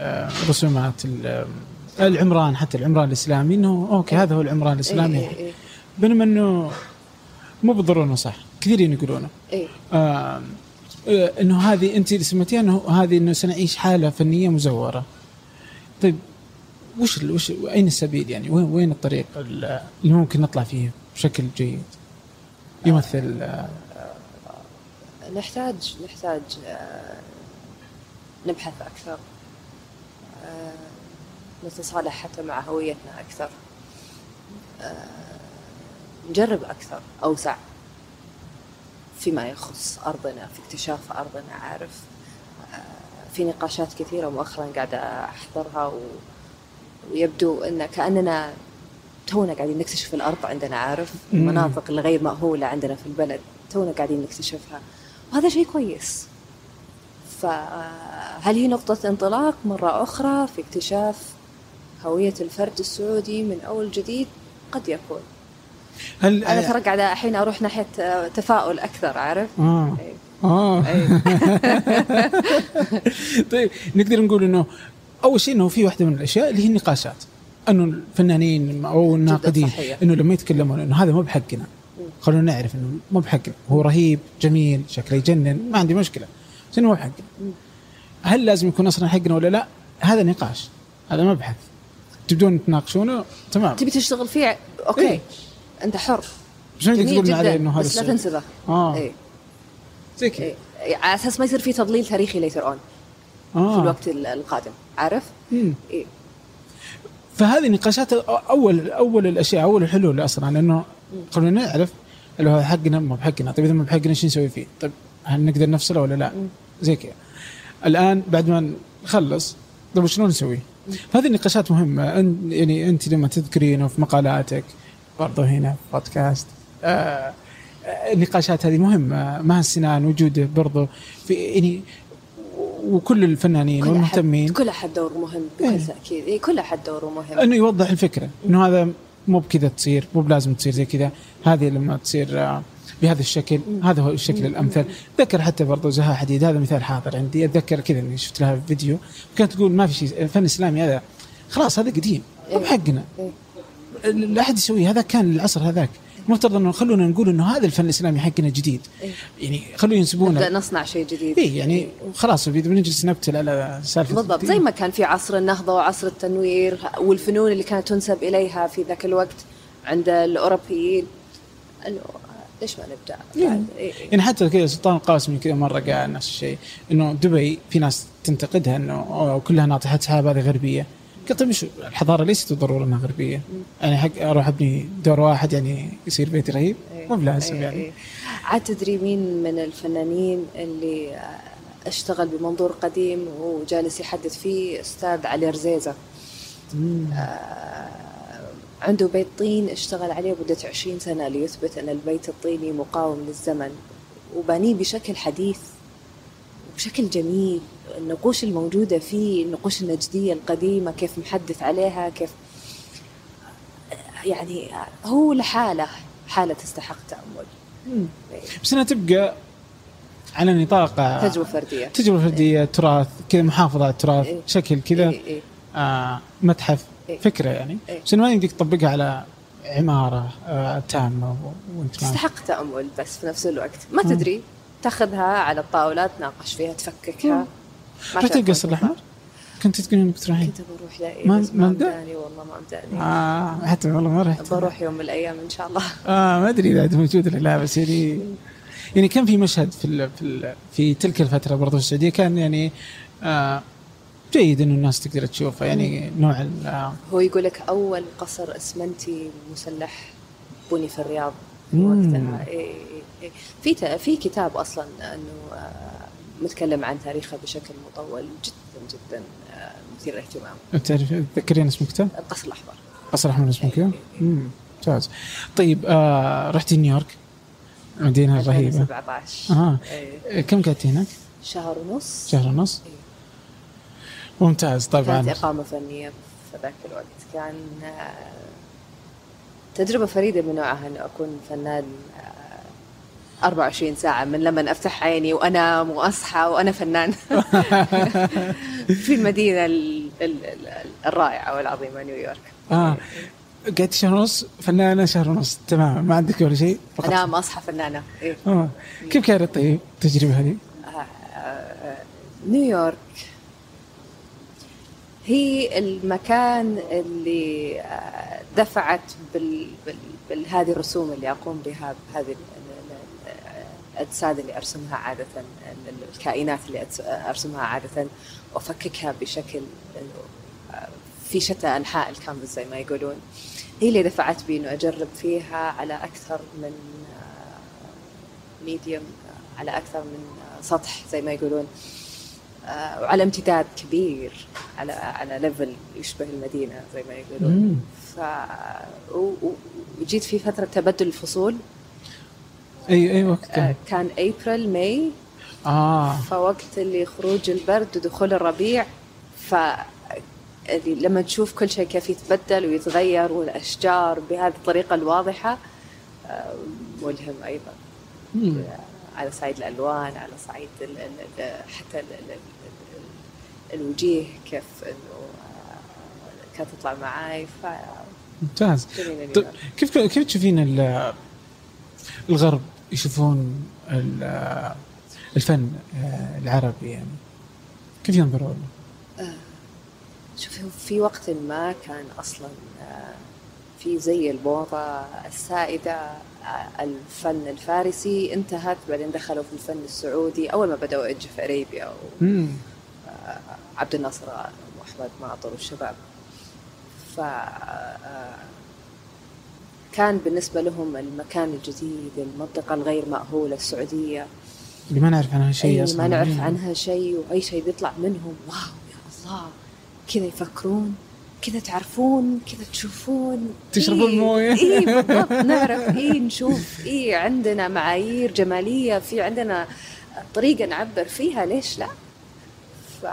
آه، الرسومات ال- العمران حتى العمران الإسلامي إنه okay هذا هو العمران الإسلامي. إيه إيه. بينما إنه مو بالضرورة إنه صح كثيرين يقولونه. إيه. آه آه، إنه هذه أنت سميتيها إنه هذه إنه سنعيش حالة فنية مزورة. طيب وش ال- وش اين السبيل يعني؟ وين وين الطريق ال- اللي ممكن نطلع فيه بشكل جيد؟ يمثل آه، نحتاج نحتاج آه، نبحث أكثر آه، نتصالح حتى مع هويتنا أكثر آه، نجرب أكثر أوسع فيما يخص أرضنا في اكتشاف أرضنا عارف؟ في نقاشات كثيرة مؤخرا قاعدة أحضرها و... ويبدو أن كأننا تونا قاعدين نكتشف الأرض عندنا عارف. المناطق الغير مأهولة عندنا في البلد تونا قاعدين نكتشفها. وهذا شيء كويس. فهل هي نقطة انطلاق؟ مرة أخرى في اكتشاف هوية الفرد السعودي من أول جديد قد يكون. هل أنا ترى قاعدة الحين أروح ناحية آه، تفاؤل أكثر عارف؟ آه. إيه. آه. إيه. طيب نقدر نقول إنه أول شيء إنه في واحدة من الأشياء اللي هي النقاشات. إنه الفنانين أو الناقدين. إنه لما يتكلمون إنه هذا مو بحقنا. خلونا نعرف إنه مو بحقنا. هو رهيب جميل شكله يجنن ما عندي مشكلة. بس إنه مو بحقنا هل لازم يكون أصلا حقنا ولا لا؟ هذا نقاش. هذا مبحث تبدون تناقشونه؟ تمام. تبي تشتغل فيه؟ أوكي. إيه. أنت حر. جميل عليه جدا إنه هذا بس لا الشيء؟ تنسبه. آه. إيه. زي كذا. إيه. على أساس ما يصير في تضليل تاريخي ليتر أون في آه الوقت ال- القادم. عارف؟ مم. إيه. فهذه نقاشات اول أول الأشياء أول الحلول أصلا انه خلونا نعرف اللي هو حقنا مو بحقنا طيب إذا مو بحقنا إيش نسوي فيه؟ طيب هل نقدر نفصله ولا لا؟ زي كذا الآن بعد ما نخلص طيب شلون نسوي؟ فهذه النقاشات مهمة أن يعني أنت لما تذكرينه في مقالاتك برضه هنا في بودكاست آه آه، النقاشات هذه مهمة مع السنان وجوده برضه في يعني وكل الفنانين والمهتمين. كل أحد دوره مهم إيه. بكل تأكيد. إيه كل أحد دوره مهم. إنه يوضح الفكرة إنه هذا مو بكذا تصير مو بلازم تصير زي كذا. هذه لما تصير آه، بهذا الشكل هذا هو الشكل الأمثل. ذكر حتى برضو زها حديد هذا مثال حاضر عندي. أتذكر كذا إني شفت لها فيديو. كانت تقول ما في شيء الفن الإسلامي هذا خلاص هذا قديم مو بحقنا. إيه. لا أحد يسويه هذا كان العصر هذاك. المفترض أنه خلونا نقول أنه هذا الفن الإسلامي حقنا جديد إيه. يعني خلونا ينسبونه نبدأ نصنع شيء جديد اي يعني خلاص بنجلس نبتل على سالفة بالضبط زي ما كان في عصر النهضة وعصر التنوير والفنون اللي كانت تنسب إليها في ذاك الوقت عند الأوروبيين أنه ليش ما نبدأ بعد؟ إيه. إيه. يعني حتى كذا سلطان القاسمي كذا مرة قال نفس الشيء إنه دبي في ناس تنتقدها إنه كلها ناطحه سحاب هذه غربية قلت وش الحضارة ليست بالضروره انها غربيه يعني حق أروح أبني دور واحد يعني يصير بيتي رهيب. إيه. مو بلازم يعني. إيه. عاد تدري مين من الفنانين اللي آه، اشتغل بمنظور قديم وجالس يحدث فيه؟ أستاذ علي رزيزة. مم. عنده بيت طين اشتغل عليه مدة 20 سنة ليثبت أن البيت الطيني مقاوم للزمن. وبنيه بشكل حديث وبشكل جميل. النقوش الموجودة فيه النقوش النجدية القديمة كيف محدث عليها كيف يعني هو لحالة حالة تستحق تأمل مم. بس انها تبقى على نطاق تجربة فردية تجربة فردية تراث كذا محافظة على التراث إيه. شكل كذا إيه إيه. آه متحف إيه. فكرة يعني إيه. بس ما يمديك تطبقها على عمارة آه وانت ما تستحق تأمل بس في نفس الوقت ما. تدري تأخذها على الطاولة تناقش فيها تفككها مم. رحت القصر الاحمر؟ كنت تقولين إنك تروحين؟ كنت بروح لأ ما- إيه ما ما بدأ؟ مداني والله ما مداني آه حتى والله ما رحت بروح يوم من الأيام إن شاء الله آه ما أدري إذا عاد موجود ولا لا بس يعني يعني كان في مشهد في ال في ال في تلك الفترة برضو في السعودية كان يعني آه جيد إنه الناس تقدر تشوفه يعني نوع آه هو يقول لك أول قصر أسمنتي مسلح بني في الرياض في. وقتها إيه إيه إيه. في ت- في كتاب أصلا إنه متكلم عن تاريخه بشكل مطول جدا جدا آه، مثير للاهتمام تعرف تذكرين اسم الكتاب؟ القصر الأحمر قصر احمد اسمه كذا؟ إيه،. امم ممتاز طيب آه رحتي نيويورك المدينة الرهيبه 2017 آه إيه. كم قعدتي هناك؟ شهر ونص شهر ونص؟ إيه. ممتاز كانت طبعا إقامة فنية في ذاك الوقت كان آه، تجربة فريدة من نوعها أنه أكون فنان آه، 24 ساعة من لما أفتح عيني وأنام وأصحى وأنا فنان. في المدينة ال- ال- ال- الرائعة والعظيمة نيويورك آه. قعدت شهر ونص؟ فنانة شهر ونص. تمام. ما عندك ولا شيء؟ فقط. أنام أصحى فنانة. إيه. آه. كيف كانت طيب التجربة هذه؟ آه، آه، نيويورك هي المكان اللي آه، دفعت بال, بال, بهذه الرسوم اللي أقوم بها بهذه الأجساد اللي أرسمها عادة ال- الكائنات اللي أرسمها عادة وأفككها بشكل في شتى أنحاء الكانفاس زي ما يقولون. هي اللي دفعت بي إنه أجرب فيها على أكثر من medium على أكثر من سطح زي ما يقولون. وعلى امتداد كبير على على level يشبه المدينة زي ما يقولون. ف وجيت في فترة تبدل الفصول. أي أي وقت آه، كان كان April May آه. فوقت اللي خروج البرد ودخول الربيع ف اللي لما تشوف كل شيء كيف يتبدل ويتغير والأشجار بهذه الطريقة الواضحة آه، ملهم أيضا. مم. على صعيد الألوان على صعيد ال ال ال حتى ال ال ال الوجيه كيف إنه آه، كانت تطلع معاي ف ممتاز. طيب. كيف كيف تشوفين الغرب يشوفون ال- الفن آه، العربي يعني كيف ينظروا له؟ شوفي هو في وقت ما كان أصلا آه، في زي الموضة السائدة آه، الفن الفارسي انتهت بعدين دخلوا في الفن السعودي أول ما بدأوا ايدج في أريبيا مم. عبد الناصر وأحمد ماطر والشباب ف كان بالنسبة لهم المكان الجديد المنطقة الغير مأهولة السعودية. اللي ما نعرف عنها شيء أي أصلا. ما نعرف إيه. عنها شيء وأي شيء بيطلع منهم واو يا الله. كذا يفكرون كذا تعرفون كذا تشوفون. تشربون إيه موية. إيه بالضبط نعرف إيه نشوف. إيه عندنا معايير جمالية في عندنا طريقة نعبر فيها ليش لا؟ ف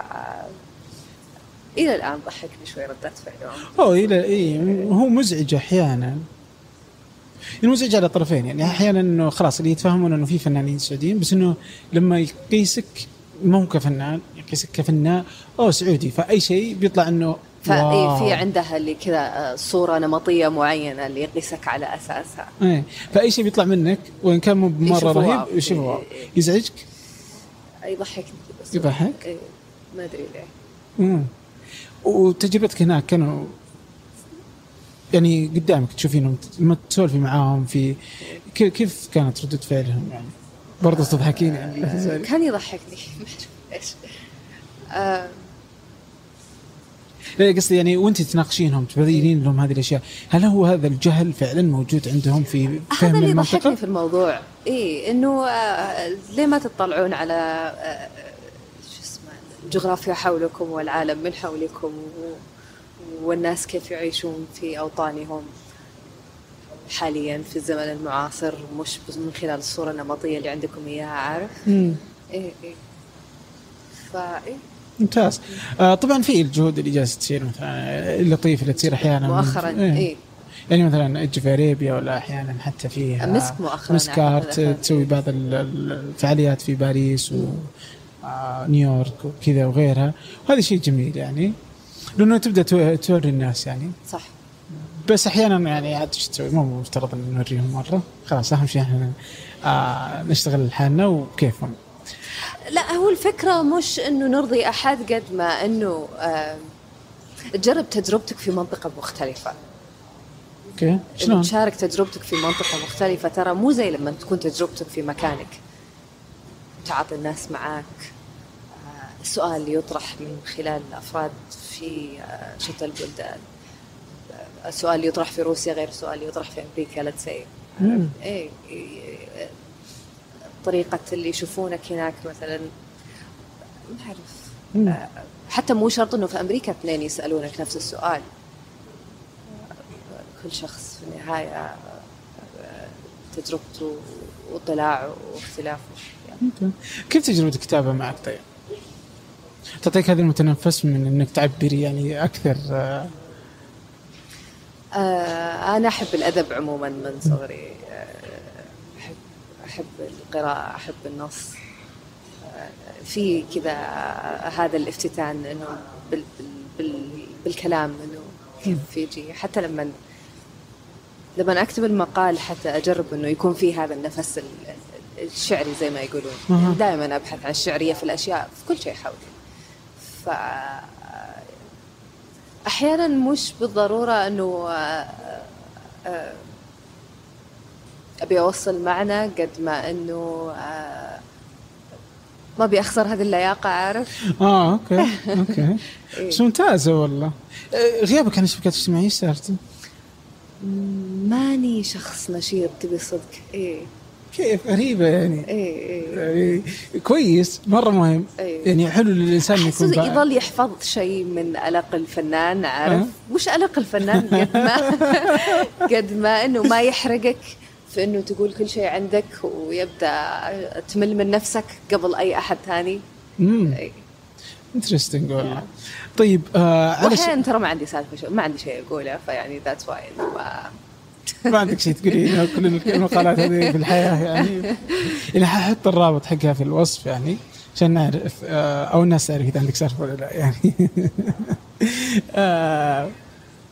إلى الآن ضحكني شوي ردات فعلهم. أوه إلى اي هو مزعج أحيانا. مزعج على الطرفين يعني أحيانا إنه خلاص اللي يتفهمون إنه في فنانين سعوديين بس إنه لما يقيسك مو كفنان يقيسك كفنان أو سعودي فأي شيء بيطلع إنه واو. في عندها اللي كذا آه، صورة نمطية معينة اللي يقيسك على أساسها إيه فأي شيء بيطلع منك وإن كان مو مره يشوفوه. رهيب يشوفه واو. إيه، إيه. يزعجك يضحكني بس يضحك؟ إيه ما أدري ليه امم وتجربتك هناك كانوا يعني قدامك تشوفينهم لما تسولفي معاهم في كيف- كانت ردة فعلهم يعني؟ برضه تضحكين يعني لا. كان يضحكني. ما أعرف ليش آه، لا قصدي يعني وانت تناقشينهم تبينين لهم هذه الأشياء. هل هو هذا الجهل فعلا موجود عندهم في هذا فهم اللي المنطقة؟ يضحكني في الموضوع. اي إنه آه، ليه ما تطلعون على آه، شو اسمه الجغرافيا حولكم والعالم من حولكم؟ و- والناس كيف يعيشون في أوطانهم حاليا في الزمن المعاصر مش من خلال الصورة النمطية اللي عندكم إياها عارف؟ مم. إيه إيه فايه ممتاز آه طبعا في الجهود اللي جالسة تصير مثلا اللطيفة اللي تصير أحيانا مؤخرا إيه. إيه يعني مثلا في اريبيا ولا أحيانا حتى في مسك مؤخراً مسكارت أعتقد. تسوي بعض ال- ال- الفعاليات في باريس ونيويورك وكذا وغيرها وهذا شيء جميل يعني لأنه تبدأ تو- توري الناس يعني. صح. بس أحيانا يعني عاد إيش تسوي؟ مو مفترض ان نوريهم مرة. خلاص أهم شيء إحنا آه نشتغل لحالنا وكيفهم. لا هو الفكرة مش إنه نرضي أحد قد ما إنه آه، تجرب تجربتك في منطقة مختلفة. okay شلون؟ تشارك تجربتك في منطقة مختلفة. ترى مو زي لما تكون تجربتك في مكانك. تعاطي الناس معاك. آه، السؤال اللي يطرح من خلال الأفراد في شتى البلدان السؤال اللي يطرح في روسيا غير السؤال اللي يطرح في say مم. إيه إيه، طريقة اللي يشوفونك هناك مثلا ما أعرف مم. آه، حتى مو شرط إنه في أمريكا اثنين يسألونك نفس السؤال كل شخص في النهاية آه، تجربته واطلاعه واختلافه يعني. كيف تجربة الكتابة معك طيب؟ تعطيك هذا المتنفس من إنك تعبري يعني أكثر. آه، أنا أحب الأدب عموما من صغري. آه، احب أحب القراءة أحب النص. آه، في كذا هذا الافتتان إنه بال بال بال بالكلام إنه كيف يجي. حتى لما لما أكتب المقال حتى أجرب إنه يكون في هذا النفس ال- ال- الشعري زي ما يقولون. دائما أبحث عن الشعرية في الأشياء في كل شيء حولي. ف أحيانا مش بالضرورة إنه آه، أبي أوصل معنى قد ما إنه آه، ما أبي أخسر هذه اللياقة عارف آه okay okay إيه. بس ممتازة والله آه، غيابك عن الشبكات الاجتماعيه إيش؟ ماني شخص نشيط تبي صدق إيه كيف؟ غريبة يعني. إيه إيه. يعني كويس مرة مهم. إيه. يعني حلو للإنسان يكون يظل يحفظ شيء من ألق الفنان عارف؟ أه. مش ألق الفنان قد ما قد ما إنه ما يحرقك في إنه تقول كل شيء عندك ويبدأ تمل من نفسك قبل أي أحد ثاني. امم إيه. interesting والله. طيب آه. واحيانا ترى ما عندي سالفة ما عندي شيء أقوله فيعني that's why ما عندك شيء تقولين كل المقالات هذه في الحياة يعني. يعني ححط الرابط حقها في الوصف يعني عشان نعرف آه، أو الناس تعرف إذا عندك سالفة ولا لا يعني. آه،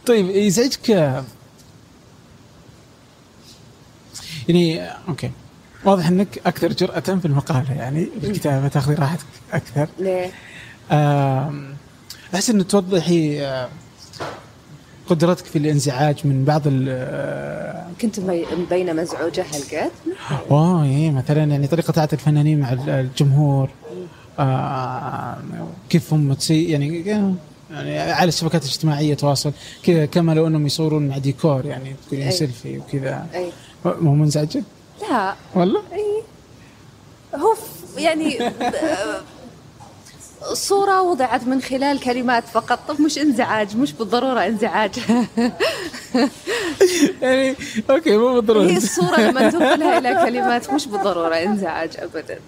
طيب يزعجك يعني okay. واضح إنك أكثر جرأة في المقالة يعني في الكتابة تاخذي راحتك أكثر. ليه؟ أحس إنه توضحي آه، قدرتك في الانزعاج من بعض ال كنت مبي- مبينه مزعوجة هالقد؟ اوه إيه مثلا يعني طريقة تعاطي الفنانين مع ال- الجمهور آه كيف هم تسي يعني يعني على الشبكات الاجتماعية تواصل كذا كما لو أنهم يصورون مع ديكور يعني تقولين أي. سيلفي وكذا أي مو منزعجه لا والله؟ أي هو يعني صورة وضعت من خلال كلمات فقط. طب مش انزعاج مش بالضرورة انزعاج. يعني أوكي مو بالضرورة. هي الصورة لما تنقلها إلى كلمات مش بالضرورة انزعاج أبدا.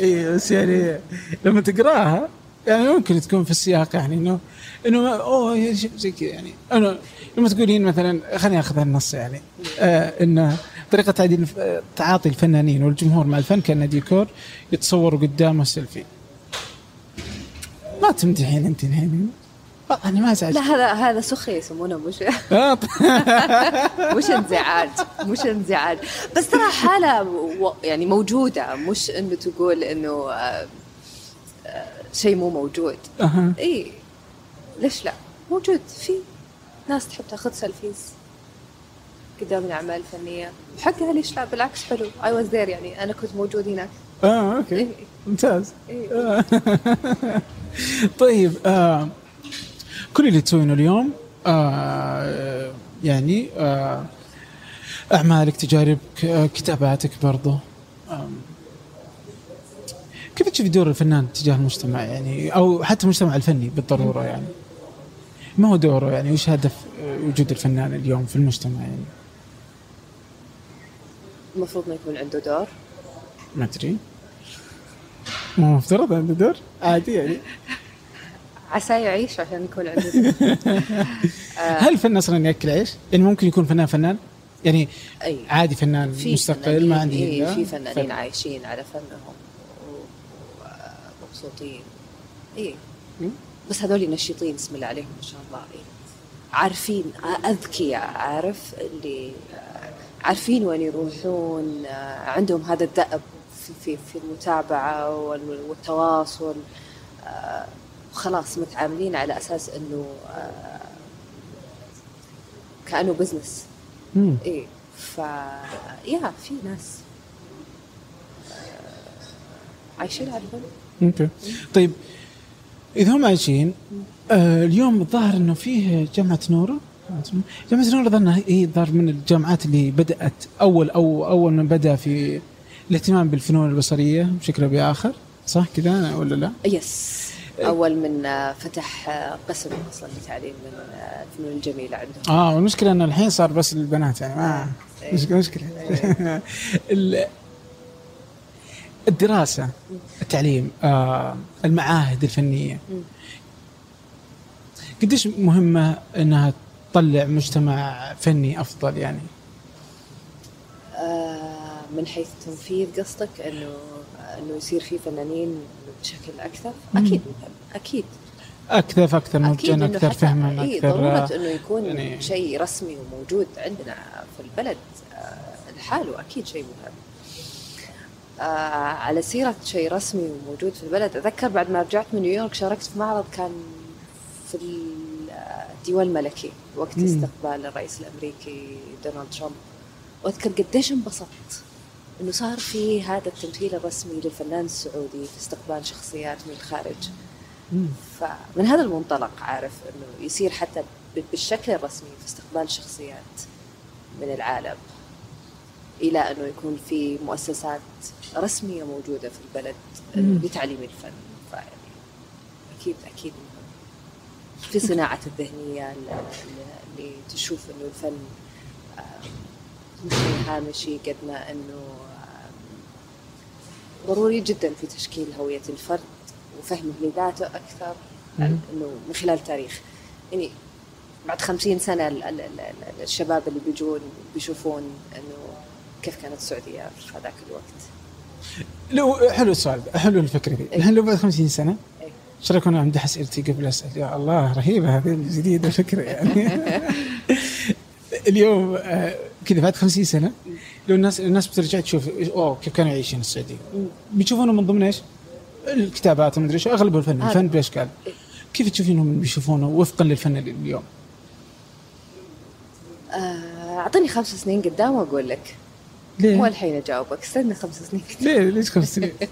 إي بس يعني لما تقراها يعني ممكن تكون في السياق يعني إنه إنه أوه زي كذا يعني. أنا لما تقولين مثلا خليني أخذ النص يعني. آه انه طريقة تعديل تعاطي الفنانين والجمهور مع الفن كأنه ديكور يتصوروا قدامه سيلفي ما تمدحين انت الحين أنا ما ازعج لا هذا هذا سخرية يسمونه مش آه، مش انزعاج مش انزعاج. بس ترى حالة و- يعني موجودة مش إنه تقول إنه آه، آه، شيء مو موجود. أها. إي. ليش لا؟ موجود في ناس تحب تاخذ selfies قدام الأعمال الفنية. حقها ليش لا؟ بالعكس حلو. I was there يعني أنا كنت موجود هناك. آه okay. إيه. ممتاز. إيه. طيب آه كل اللي تسوينه اليوم آه يعني آه أعمالك تجاربك آه كتاباتك برضو. آم، كيف تشوف دور الفنان تجاه المجتمع؟ يعني أو حتى المجتمع الفني بالضرورة يعني. ما هو دوره يعني؟ وش هدف آه، وجود الفنان اليوم في المجتمع يعني؟ المفروض ما يكون عنده دور. ما أدري. ما هو مفترض عنده دور عادي يعني عسى يعيش عشان يكون عنده دور هل الفن أصلا يأكل عيش؟ يعني ممكن يكون فنان فنان؟ يعني أي عادي فنان في مستقل ما عندي إيه في فنانين فن. عايشين على فنهم ومبسوطين اي. بس هذول نشيطين بسم الله عليهم ما شاء الله إيه. عارفين أذكياء عارف اللي عارفين وين يروحون عندهم هذا الدأب في في في المتابعة وال- والتواصل آه، وخلاص متعاملين على أساس إنه آه، كأنه بزنس. إيه ف يا في ناس آه، عايشين على okay. طيب إذا هم عايشين آه اليوم الظاهر إنه فيه جامعة نورة. جامعة نورة ظنها هي الظاهر من الجامعات اللي بدأت اول أو أول من بدأ في الاهتمام بالفنون البصرية بشكل أو بآخر صح كذا ولا لا؟ yes أول من آه، فتح آه، قسم أصلا لتعليم من آه، الفنون الجميلة عندهم آه والمشكلة انه الحين صار بس للبنات يعني ما إيه. مشكلة مشكله ال- الدراسة التعليم آه المعاهد الفنية. قديش مهمة إنها تطلع مجتمع فني أفضل يعني آه، من حيث تنفيذ قصدك انه إنه يصير في فنانين بشكل أكثر. أكيد. مهم أكيد. أكثر نضجا إنه أكثر فهما أكثر ضرورة آه، إنه يكون يعني- شيء رسمي وموجود عندنا في البلد آه، لحاله أكيد شيء مهم. آه على سيرة شيء رسمي وموجود في البلد أتذكر بعد ما رجعت من نيويورك شاركت في معرض كان في الديوان الملكي وقت. استقبال الرئيس الأمريكي دونالد ترامب. وأذكر قديش انبسطت. إنه صار في هذا التمثيل الرسمي للفنان السعودي في استقبال شخصيات من الخارج مم. فمن هذا المنطلق عارف إنه يصير حتى بالشكل الرسمي في استقبال شخصيات من العالم إلى إنه يكون في مؤسسات رسمية موجودة في البلد. لتعليم الفن فيعني أكيد أكيد في صناعة الذهنية ال- ال- اللي تشوف إنه الفن آم، مش هامشي قد ما إنه ضروري جدا في تشكيل هوية الفرد وفهمه لذاته أكثر مم. إنه من خلال التاريخ يعني بعد خمسين سنة ال- ال- ال- ال- الشباب اللي بيجون بيشوفون إنه كيف كانت السعودية في هذاك الوقت لو حلو السؤال حلو الفكرة دي إيه. الحين لو بعد 50 سنة إيه. أنا امدح اسئلتي قبل اسال يا الله رهيبة هذه الجديدة الفكرة يعني اليوم آه، كذا بعد 50 سنة لو الناس الناس بترجع تشوف أوه كيف كانوا يعيشون السعودية مم. بيشوفونه من ضمن إيش؟ الكتابات ومدري إيش اغلبه الفن هذا. الفن باشكال إيه. كيف تشوفينهم بيشوفونه وفقا للفن اليوم؟ آه، أعطيني خمس سنين قدام وأقول لك ليه؟ مو الحين أجاوبك استنى خمس سنين قدام ليه ليش خمس سنين؟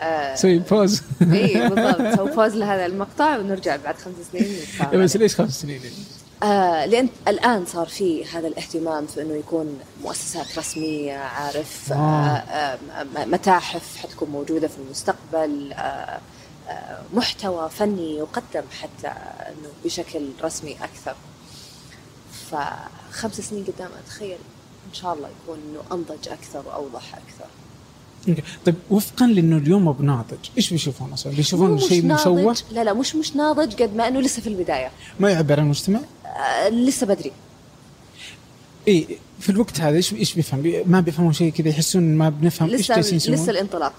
آه، سوي pause إي بالضبط سوي pause لهذا المقطع ونرجع بعد خمس سنين نتفاعل بس ليش خمس سنين؟ آه لأن الآن صار في هذا الاهتمام في إنه يكون مؤسسات رسمية عارف آه آه. متاحف حتكون موجودة في المستقبل آه آه محتوى فني يقدم حتى إنه بشكل رسمي أكثر فخمس سنين قدام أتخيل إن شاء الله يكون إنه أنضج أكثر وأوضح أكثر. طيب وفقا لأنه اليوم مو بناضج إيش بيشوفون أصلا؟ بيشوفون شيء مشوه لا لا مش مش ناضج قد ما انه لسه في البدايه ما يعبر عن المجتمع؟ آه لسه بدري اي في الوقت هذا إيش إيش بيفهم؟ بي- ما بيفهمون شيء كذا يحسون ما بنفهم إيش لسه جالسين يسوون؟ لسه الانطلاق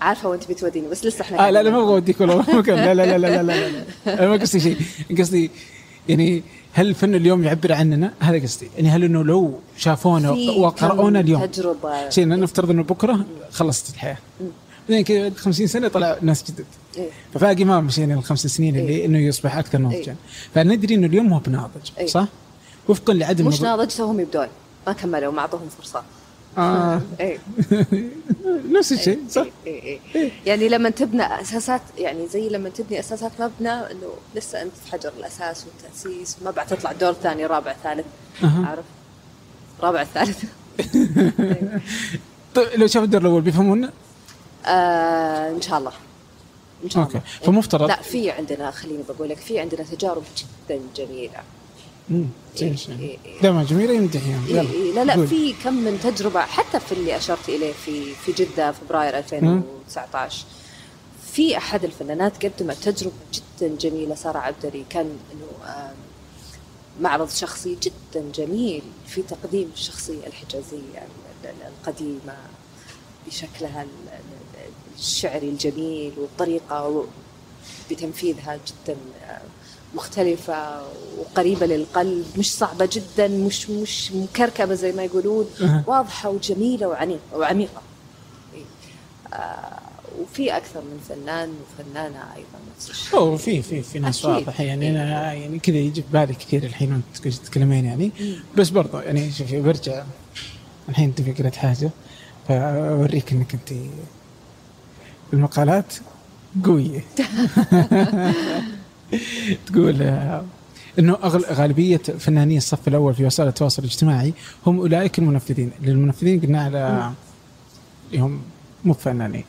عارفه وانت بتوديني بس لسه إحنا آه لا لا ما أبغى اوديك والله ما كان لا لا لا لا لا لا, لا. أنا ما قصدي شيء قصدي يعني هل الفن اليوم يعبر عننا؟ هذا قصدي يعني هل إنه لو شافونا وقرأونا اليوم تجربة شيء نفترض إنه بكرة خلصت الحياة. بعدين كذا بعد 50 سنة طلع ناس جدد إيه. فباقي ما مشينا الخمس سنين اللي إيه. إنه يصبح أكثر نضجا إيه. فندري إنه اليوم هو بناضج إيه. صح؟ وفقا لعدم مش ناضج توهم يبدون ما كملوا ما أعطوهم فرصة آه. إيه. نفس الشيء صح. إيه إيه إيه. يعني لما تبنى أساسات يعني زي لما تبني أساسات مبنى إنه لسه أنت في حجر الأساس والتأسيس ما بعد تطلع دور ثاني رابع ثالث. عارف؟ رابع ثالث. طيب لو شافوا الدور الأول بيفهمون آه إن شاء الله. إن شاء أوكي. الله. فمفترض لا في عندنا خليني بقول لك في عندنا تجارب جدا جميلة. إيه، شيء. إيه، إيه. دائما جميلة يمدح يعني يلا لا لا قول. في كم من تجربة حتى في اللي أشرت إليه في في جدة فبراير 2019 في أحد الفنانات قدمت تجربة جدا جميلة سارة عبدري كان إنه آم، معرض شخصي جدا جميل في تقديم الشخصية الحجازية ال- ال- القديمة بشكلها ال- ال- الشعري الجميل والطريقة بتنفيذها جدا آه، مختلفة وقريبة للقلب مش صعبة جدا مش مش مكركبة زي ما يقولون. واضحة وجميلة وعنيقة وعميقة. إيه. آه وفي أكثر من فنان وفنانة أيضا نفس الشيء. اوه في في في ناس أكيد. واضح يعني أنا يعني كذا يجي في بالي كثير الحين وأنت تتكلمين يعني. بس برضه يعني شوفي برجع. الحين أنت فكرة حاجة فأوريك إنك أنت المقالات قوية. تقول إنه أغل- غالبية فناني الصف الأول في وسائل التواصل الاجتماعي هم أولئك المنفذين، للمنفذين قلنا على هم مو فنانين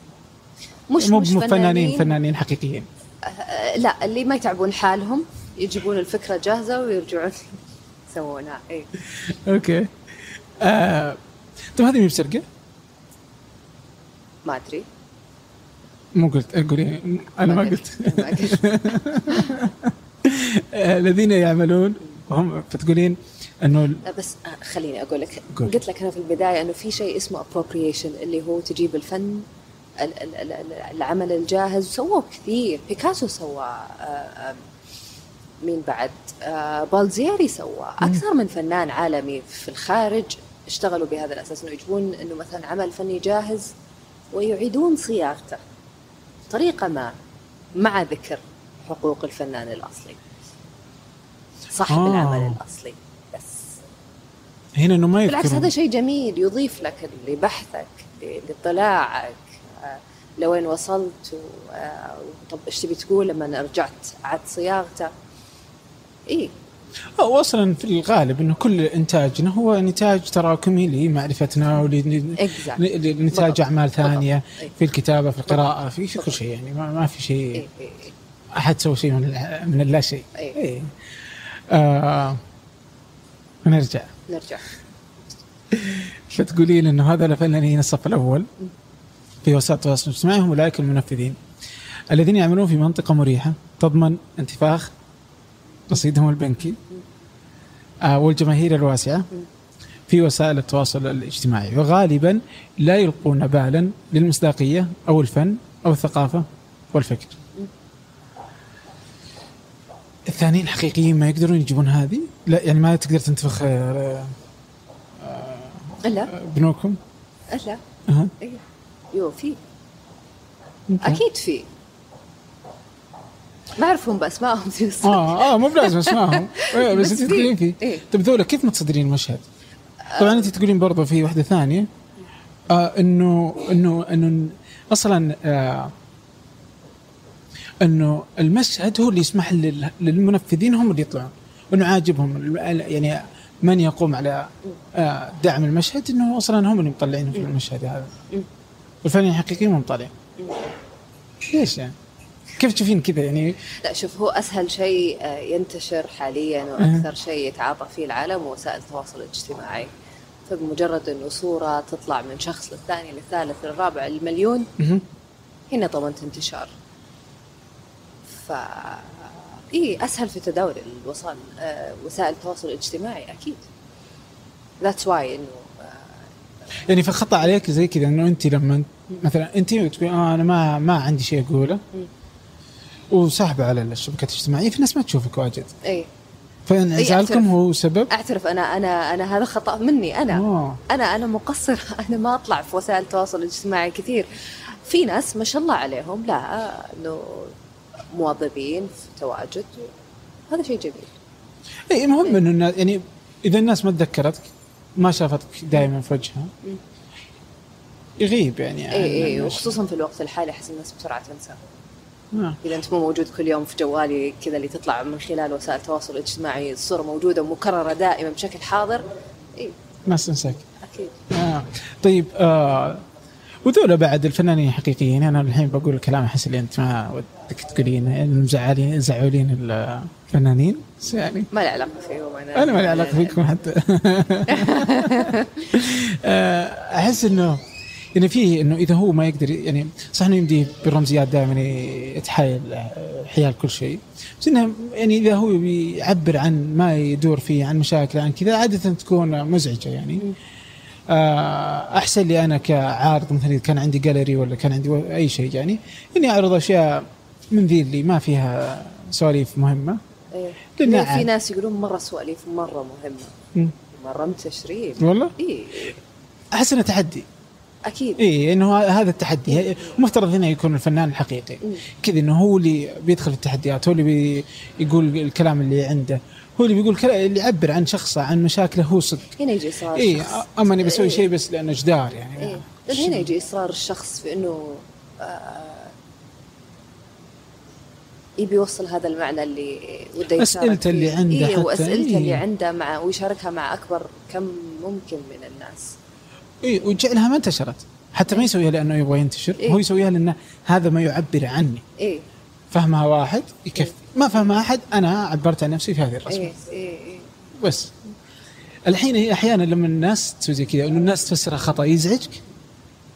مش مو مش فنانين فنانين فنانين حقيقيين آه لا اللي ما يتعبون حالهم يجيبون الفكرة جاهزة ويرجعون يسوونها إيه. أوكي آه. طيب هذه مي بسرقه؟ ما أدري مو قلت قولي. أنا ما قلت. آه، الذين يعملون هم فتقولين إنه لا بس آه، خليني أقول لك. قول. قلت لك أنا في البداية إنه في شيء اسمه appropriation اللي هو تجيب الفن ال- ال- ال- ال- العمل الجاهز. سووه كثير. بيكاسو سوى آه، مين بعد؟ بالزيري سوى. أكثر من فنان عالمي في الخارج اشتغلوا بهذا الأساس إنه يجيبون إنه مثلا عمل فني جاهز ويعيدون صياغته. طريقة ما مع ذكر حقوق الفنان الأصلي. صاحب آه. العمل الأصلي بس. هنا إنه ما بالعكس يذكرون. هذا شيء جميل يضيف لك لبحثك لاطلاعك آه، لوين وصلت آه، طب إيش تبي تقول لما رجعت عاد صياغته. اي أو أصلا في الغالب إنه كل إنتاجنا هو نتاج تراكمي لمعرفتنا. ولنتاج. أعمال ثانية. إيه. في الكتابة في القراءة في في كل شيء يعني ما, ما في شيء اي اي أحد سوى شيء من من اللا شيء إيه. إيه. آه نرجع نرجع فتقولين إنه هذا الفنانين الصف الأول في وسائل التواصل الاجتماعي هم أولئك المنفذين الذين يعملون في منطقة مريحة تضمن انتفاخ رصيدهم البنكي آه والجماهير الواسعة في وسائل التواصل الاجتماعي وغالبا لا يلقون بالا للمصداقية أو الفن أو الثقافة والفكر. الثانيين حقيقيين ما يقدرون يجيبون هذه؟ لا يعني ما تقدر تنتفخ آه، لا بنوكم؟ لا أها. اي يو في أوكي. أكيد في ما اعرفهم باسمائهم. آه آه مو بلازم اسمعهم إيه بس أنت. تقولين فيه. طيب ذولا كيف متصدرين المشهد؟ طبعا أنت تقولين برضه في واحدة ثانية آه انه انه إنه أصلا آه إنه المشهد هو اللي يسمح لل- للمنفذين هم اللي يطلعون إنه عاجبهم يعني من يقوم على آه دعم المشهد إنه أصلا هم اللي مطلعينه في المشهد هذا. والفنانين الحقيقيين مو مطلعين ليش يعني؟ كيف تشوفين كذا؟ يعني لا شوف هو أسهل شيء آه، ينتشر حاليا وأكثر شيء يتعاطى فيه العالم هو وسائل التواصل الاجتماعي. فبمجرد إنه صورة تطلع من شخص للثاني للثالث للرابع للمليون مهم. هنا ضمنت انتشار. ف إي أسهل في تداول الوصال آه، وسائل التواصل الاجتماعي أكيد. that's why إنه آه، يعني فخطا عليك زي كذا إنه انت لما مثلا انت تقول آه أنا ما ما عندي شيء أقوله. وساحبه على الشبكات الاجتماعية في ناس ما تشوفك واجد. إي. فانعزالكم. هو سبب؟ أعترف أنا أنا أنا هذا خطأ مني أنا. آه. أنا أنا مقصر أنا ما أطلع في وسائل التواصل الاجتماعي كثير. في ناس ما شاء الله عليهم لا إنه مواظبين في تواجد. هذا شيء جميل. إي مهم إنه الناس يعني إذا الناس ما تذكرتك ما شافتك دائما في وجهها يغيب يعني إي إي. وخصوصا في الوقت الحالي أحس الناس بسرعة تنسى. إذا أنت مو موجود كل يوم في جوالي كذا اللي تطلع من خلال وسائل التواصل الاجتماعي الصورة موجودة ومكررة دائما بشكل حاضر. اي الناس تنساك أكيد. آه. طيب آه وذولا بعد الفنانين الحقيقيين أنا الحين بقول الكلام أحس اللي أنت ما ودك تقولين مزعلين زعولين الفنانين. بس يعني ما له علاقة فيهم أنا ما لي علاقة فيكم حتى. آه، أحس إنه يعني فيه إنه إذا هو ما يقدر يعني صح إنه يمديه بالرمزيات دائما يتحايل حيال كل شيء. بس إنه يعني إذا هو بيعبر عن ما يدور فيه عن مشاكل عن كذا عادة تكون مزعجة يعني. آه، أحسن لي أنا كعارض مثلا إذا كان عندي جاليري ولا كان عندي أي شيء يعني إني أعرض أشياء من ذي اللي ما فيها سواليف مهمة. إيه. لأن عاد. في ناس يقولون مرة سواليف مرة مهمة. مرة متشرين والله؟ اي أحس إنه تحدي أكيد إي إنه هذا التحدي مفترض هنا يكون الفنان الحقيقي. كذا إنه هو اللي بيدخل في التحديات هو اللي بيقول الكلام اللي عنده هو اللي بيقول كلام اللي يعبر عن شخصه عن مشاكله هو صدق هنا يجي إصرار إي. أما اني بسوي إيه. شيء بس لأنه جدار يعني إيه لأن هنا يجي إصرار الشخص في إنه آه، يبي يوصل هذا المعنى اللي وده فيه. اللي عنده إيه وأسئلته إيه. اللي عنده مع ويشاركها مع أكبر كم ممكن من الناس إي وجعلها ما انتشرت. حتى ما يسويها لأنه يبغى ينتشر. إيه. هو يسويها لأنه هذا ما يعبر عني. إيه فهمها واحد يكفي. ما فهمها أحد أنا عبرت عن نفسي في هذه الرسمة. إيه إيه إيه بس. الحين هي أحيانا لما الناس تسوي زي كذا انه الناس تفسرها خطأ يزعجك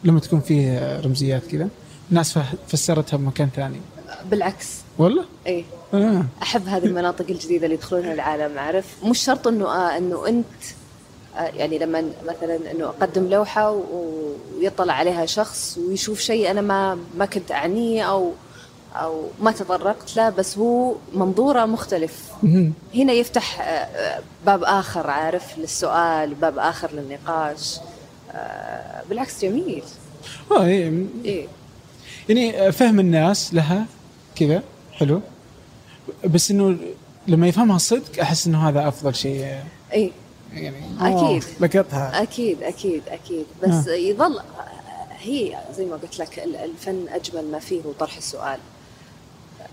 لما تكون فيه رمزيات كذا الناس فسرتها بمكان ثاني. بالعكس. والله؟ إيه آه. أحب هذه المناطق الجديدة اللي يدخلونها العالم عارف؟ مش شرط إنه آه إنه أنت يعني لما مثلا إنه أقدم لوحة ويطلع عليها شخص ويشوف شيء أنا ما ما كنت أعنيه أو أو ما تطرقت له بس هو منظوره مختلف. هنا يفتح آه، آه، باب آخر عارف للسؤال باب آخر للنقاش. آه، بالعكس جميل. آه إيه. إيه. يعني فهم الناس لها كذا حلو. بس إنه لما يفهمها الصدق أحس إنه هذا أفضل شيء. إيه. يعني أكيد. أوه، لقطها أكيد أكيد أكيد بس آه. يظل هي زي ما قلت لك ال- الفن أجمل ما فيه هو طرح السؤال آه،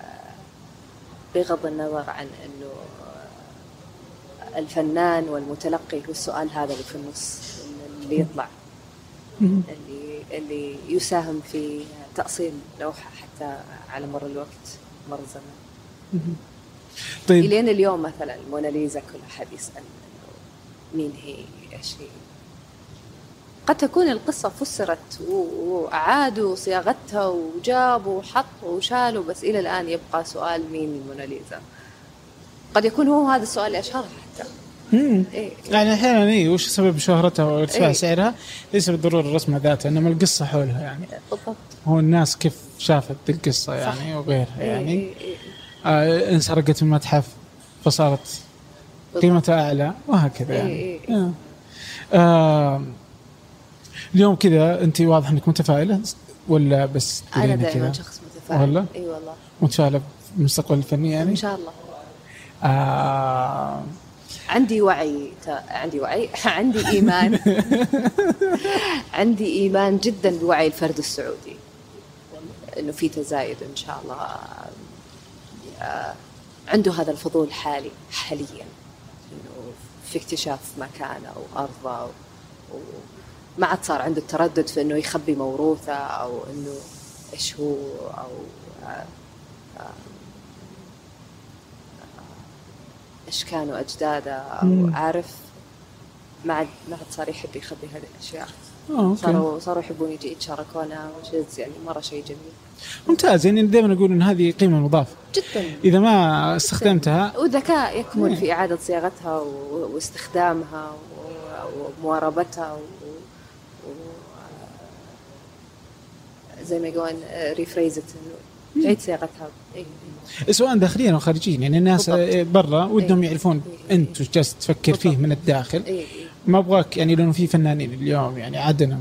بغض النظر عن إنه آه، الفنان والمتلقي هو السؤال هذا اللي في النص اللي يطلع. اللي اللي يساهم في تأصيل لوحة حتى على مر الوقت مر الزمن. طيب إلين اليوم مثلا موناليزا كل أحد يسأل إنه مين هي إيش هي قد تكون القصة فسرت وأعادوا صياغتها وجابوا وحطوا وشالوا بس إلى الآن يبقى سؤال مين موناليزا قد يكون هو هذا السؤال اللي أشهرها حتى مم. إيه. يعني أحيانا اي وش سبب شهرتها وارتفاع إيه. سعرها ليس بالضرورة الرسمه ذاتها إنما القصة حولها يعني بالضبط هو الناس كيف شافت القصة يعني وغيرها يعني إيه إيه إيه. آه انسرقت من متحف فصارت قيمتها أعلى وهكذا إيه يعني إيه. آه. آه اليوم كذا أنت واضح إنك متفائلة ولا بس أنا تقولين دائما شخص متفائل. والله؟ إي والله. متفائلة بالمستقبل الفني يعني؟ إن شاء الله. آه عندي وعي تا- عندي وعي. عندي إيمان. عندي إيمان جدا بوعي الفرد السعودي. إنه في تزايد إن شاء الله. آه، عنده هذا الفضول حالي حاليا. في اكتشاف مكانه وأرضه و- وما عاد صار عنده التردد في إنه يخبي موروثه أو إنه إيش هو أو آه، إيش كانوا أجداده أو. عارف ما عاد ما عاد صار يحب يخبي هذه الأشياء آه، أوكي. صاروا صاروا يحبون يجي يتشاركونا وجز يعني مرة شيء جميل ممتاز يعني دائما أقول إن هذه قيمة مضافة جدا إذا ما استخدمتها وذكاء يكمن. في إعادة صياغتها واستخدامها ومواربتها و... و... زي ما يقولون ريفريزت انه تعيد صياغتها إيه. سواء داخليا أو خارجيا يعني الناس بالضبط. برا ودهم إيه. يعرفون إيه. انت وش جالس تفكر فيه. من الداخل إيه. إيه. ما أبغاك يعني لأنه في فنانين اليوم يعني عدنا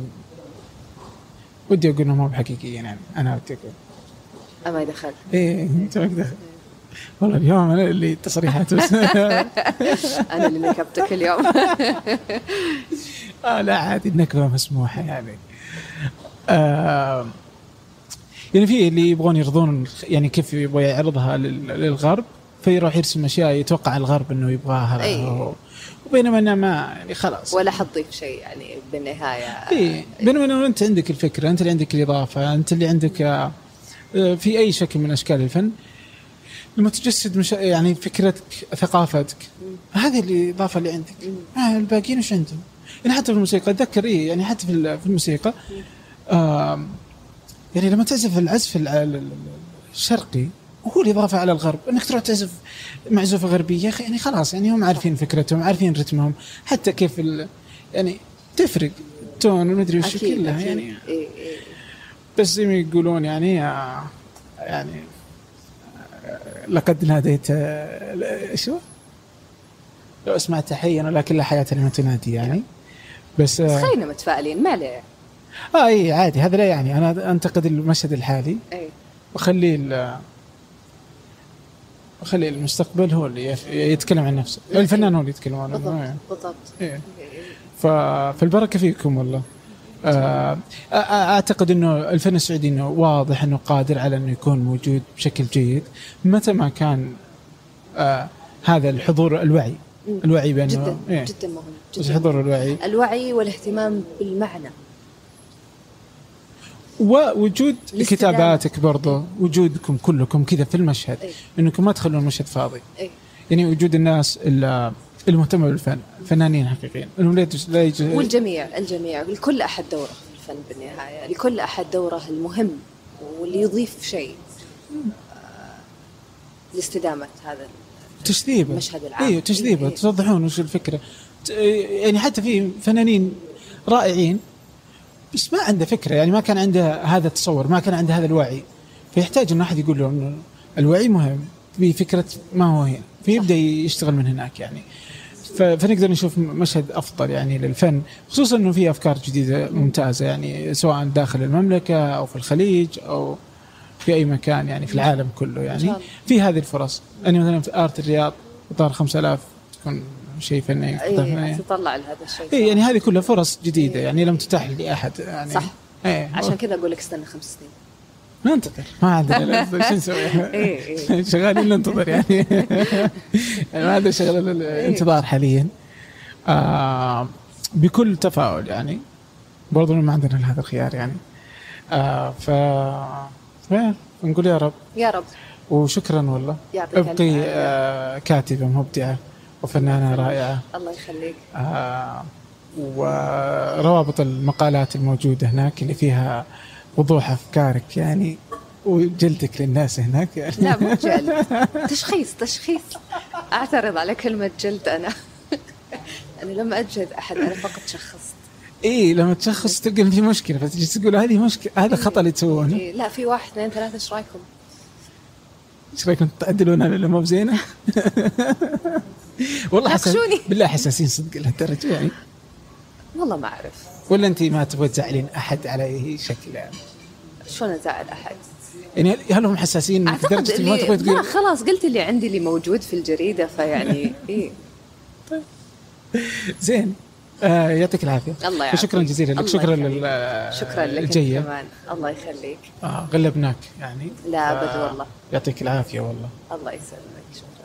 ودي أقول إنهم مو بحقيقيين يعني أنا ودي أقول اما دخل إيه أنت ما أقدر. والله اليوم أنا اللي تصريحات. بس أنا اللي نكبتك اليوم. آه لا عادي النكبة مسموحة يعني. آه يعني في اللي يبغون يرضون يعني كيف يبغى يعرضها لل- للغرب فيروح يرسم أشياء يتوقع الغرب إنه يبغاها. أي. وبينما أنا ما يعني خلاص. ولا حتضيف شيء يعني بالنهاية. اي بينما انه أنت عندك الفكرة أنت اللي عندك الإضافة أنت اللي عندك آه، آه، في أي شكل من أشكال الفن لما تجسد مش يعني فكرتك ثقافتك هذه الإضافة اللي عندك. آه الباقيين وش عندهم؟ يعني حتى في الموسيقى أتذكر إيه يعني حتى في ال- في الموسيقى آم، يعني لما تعزف العزف ال- ال- ال- الشرقي هو الاضافه على الغرب. إنك تروح تعزف معزوفه غربية يعني خلاص يعني هم عارفين فكرتهم عارفين رتمهم حتى كيف ال- يعني تفرق تون ومدري وش كلها. يعني. إيه إيه. بس زي ما يقولون يعني آه، يعني آه، لقد ناديت آه، شو؟ لو أسمع تحيا ولكن لا حياه لمن تنادي يعني. بس بس خلينا متفائلين ما عليه آه اي عادي هذا لا يعني. أنا أنتقد المشهد الحالي. اي واخلي واخلي المستقبل هو اللي يتكلم عن نفسه الفنان هو اللي يتكلم عن نفسه بالضبط إيه. بالضبط إيه. فالبركة فيكم والله آه، أ- أعتقد إنه الفن السعودي إنه واضح إنه قادر على إنه يكون موجود بشكل جيد متى ما كان آه هذا الحضور الوعي. الوعي بأنه جدا إيه. جدا مهم جدا حضور الوعي الوعي والاهتمام بالمعنى ووجود. كتاباتك برضه وجودكم كلكم كذا في المشهد إيه. إنكم ما تخلون المشهد فاضي اي يعني وجود الناس ال- المهتمة بالفن فنانين حقيقيين إنهم لا والجميع الجميع لكل أحد دوره في الفن بالنهاية لكل أحد دوره المهم واللي يضيف شيء آه، لاستدامة هذا تجذيبه المشهد العام. أيوه تجذيبه إيه. توضحون وش الفكرة يعني حتى في فنانين رائعين بس ما عنده فكرة يعني ما كان عنده هذا التصور ما كان عنده هذا الوعي. فيحتاج انه أحد يقول له إنه الوعي مهم بفكره ما هو هنا فيبدأ يشتغل من هناك يعني. فنقدر نشوف مشهد أفضل يعني للفن خصوصا إنه في أفكار جديدة ممتازة يعني سواء داخل المملكة أو في الخليج أو في أي مكان يعني في العالم كله يعني. في هذه الفرص. يعني مثلا في آرت الرياض اطار 5000 تكون شيء فني. اي. تطلع لهذا الشيء. إيه يعني هذه كلها فرص جديدة يعني لم تتاح لأحد يعني. صح. إيه عشان كذا أقول لك استنى خمس سنين. ننتظر ما عندنا شو نسوي؟ إيه، إيه. شغالين ننتظر يعني. ما عندنا شغل إلا الانتظار حاليا. آه بكل تفاؤل يعني. برضو ما عندنا هذا الخيار يعني. آه ف نقول يا رب. يا رب. وشكرا والله. ابقي. آه كاتبه مبدعه وفنانة رائعة. الله يخليك. آه وروابط المقالات الموجودة هناك اللي فيها وضوح أفكارك يعني وجلدك للناس هناك يعني. لا مو جلد. تشخيص تشخيص. أعترض على كلمة جلد أنا. أنا لما اجلد أحد أنا فقط شخصت. اي لما تشخص تلقى في مشكلة فتجي تقول؟ هذه مشكلة هذا خطأ اللي تسوونه. إيه، لا في واحد اثنين ثلاثة إيش رأيكم؟ إيش رأيكم تعدلونها ولا مو بزينة؟ والله ناقشوني. بالله حساسين صدق لهالدرجه يعني. والله ما أعرف. ولا انت ما تبغى تزعلين أحد على أي شكل يعني؟ شلون أزعل أحد؟ يعني هل هم حساسين أعتقد لدرجه ما اللي تبغى تقول؟ خلاص قلت اللي عندي اللي موجود في الجريدة فيعني إيه. زين. آه يعطيك العافية. الله يعافيك. شكرا جزيلا لك. شكرا. لل شكرا لك الجية. كمان. الله يخليك. آه غلبناك يعني. لا آه، ابد والله. يعطيك العافية والله. الله يسلمك. شكرا.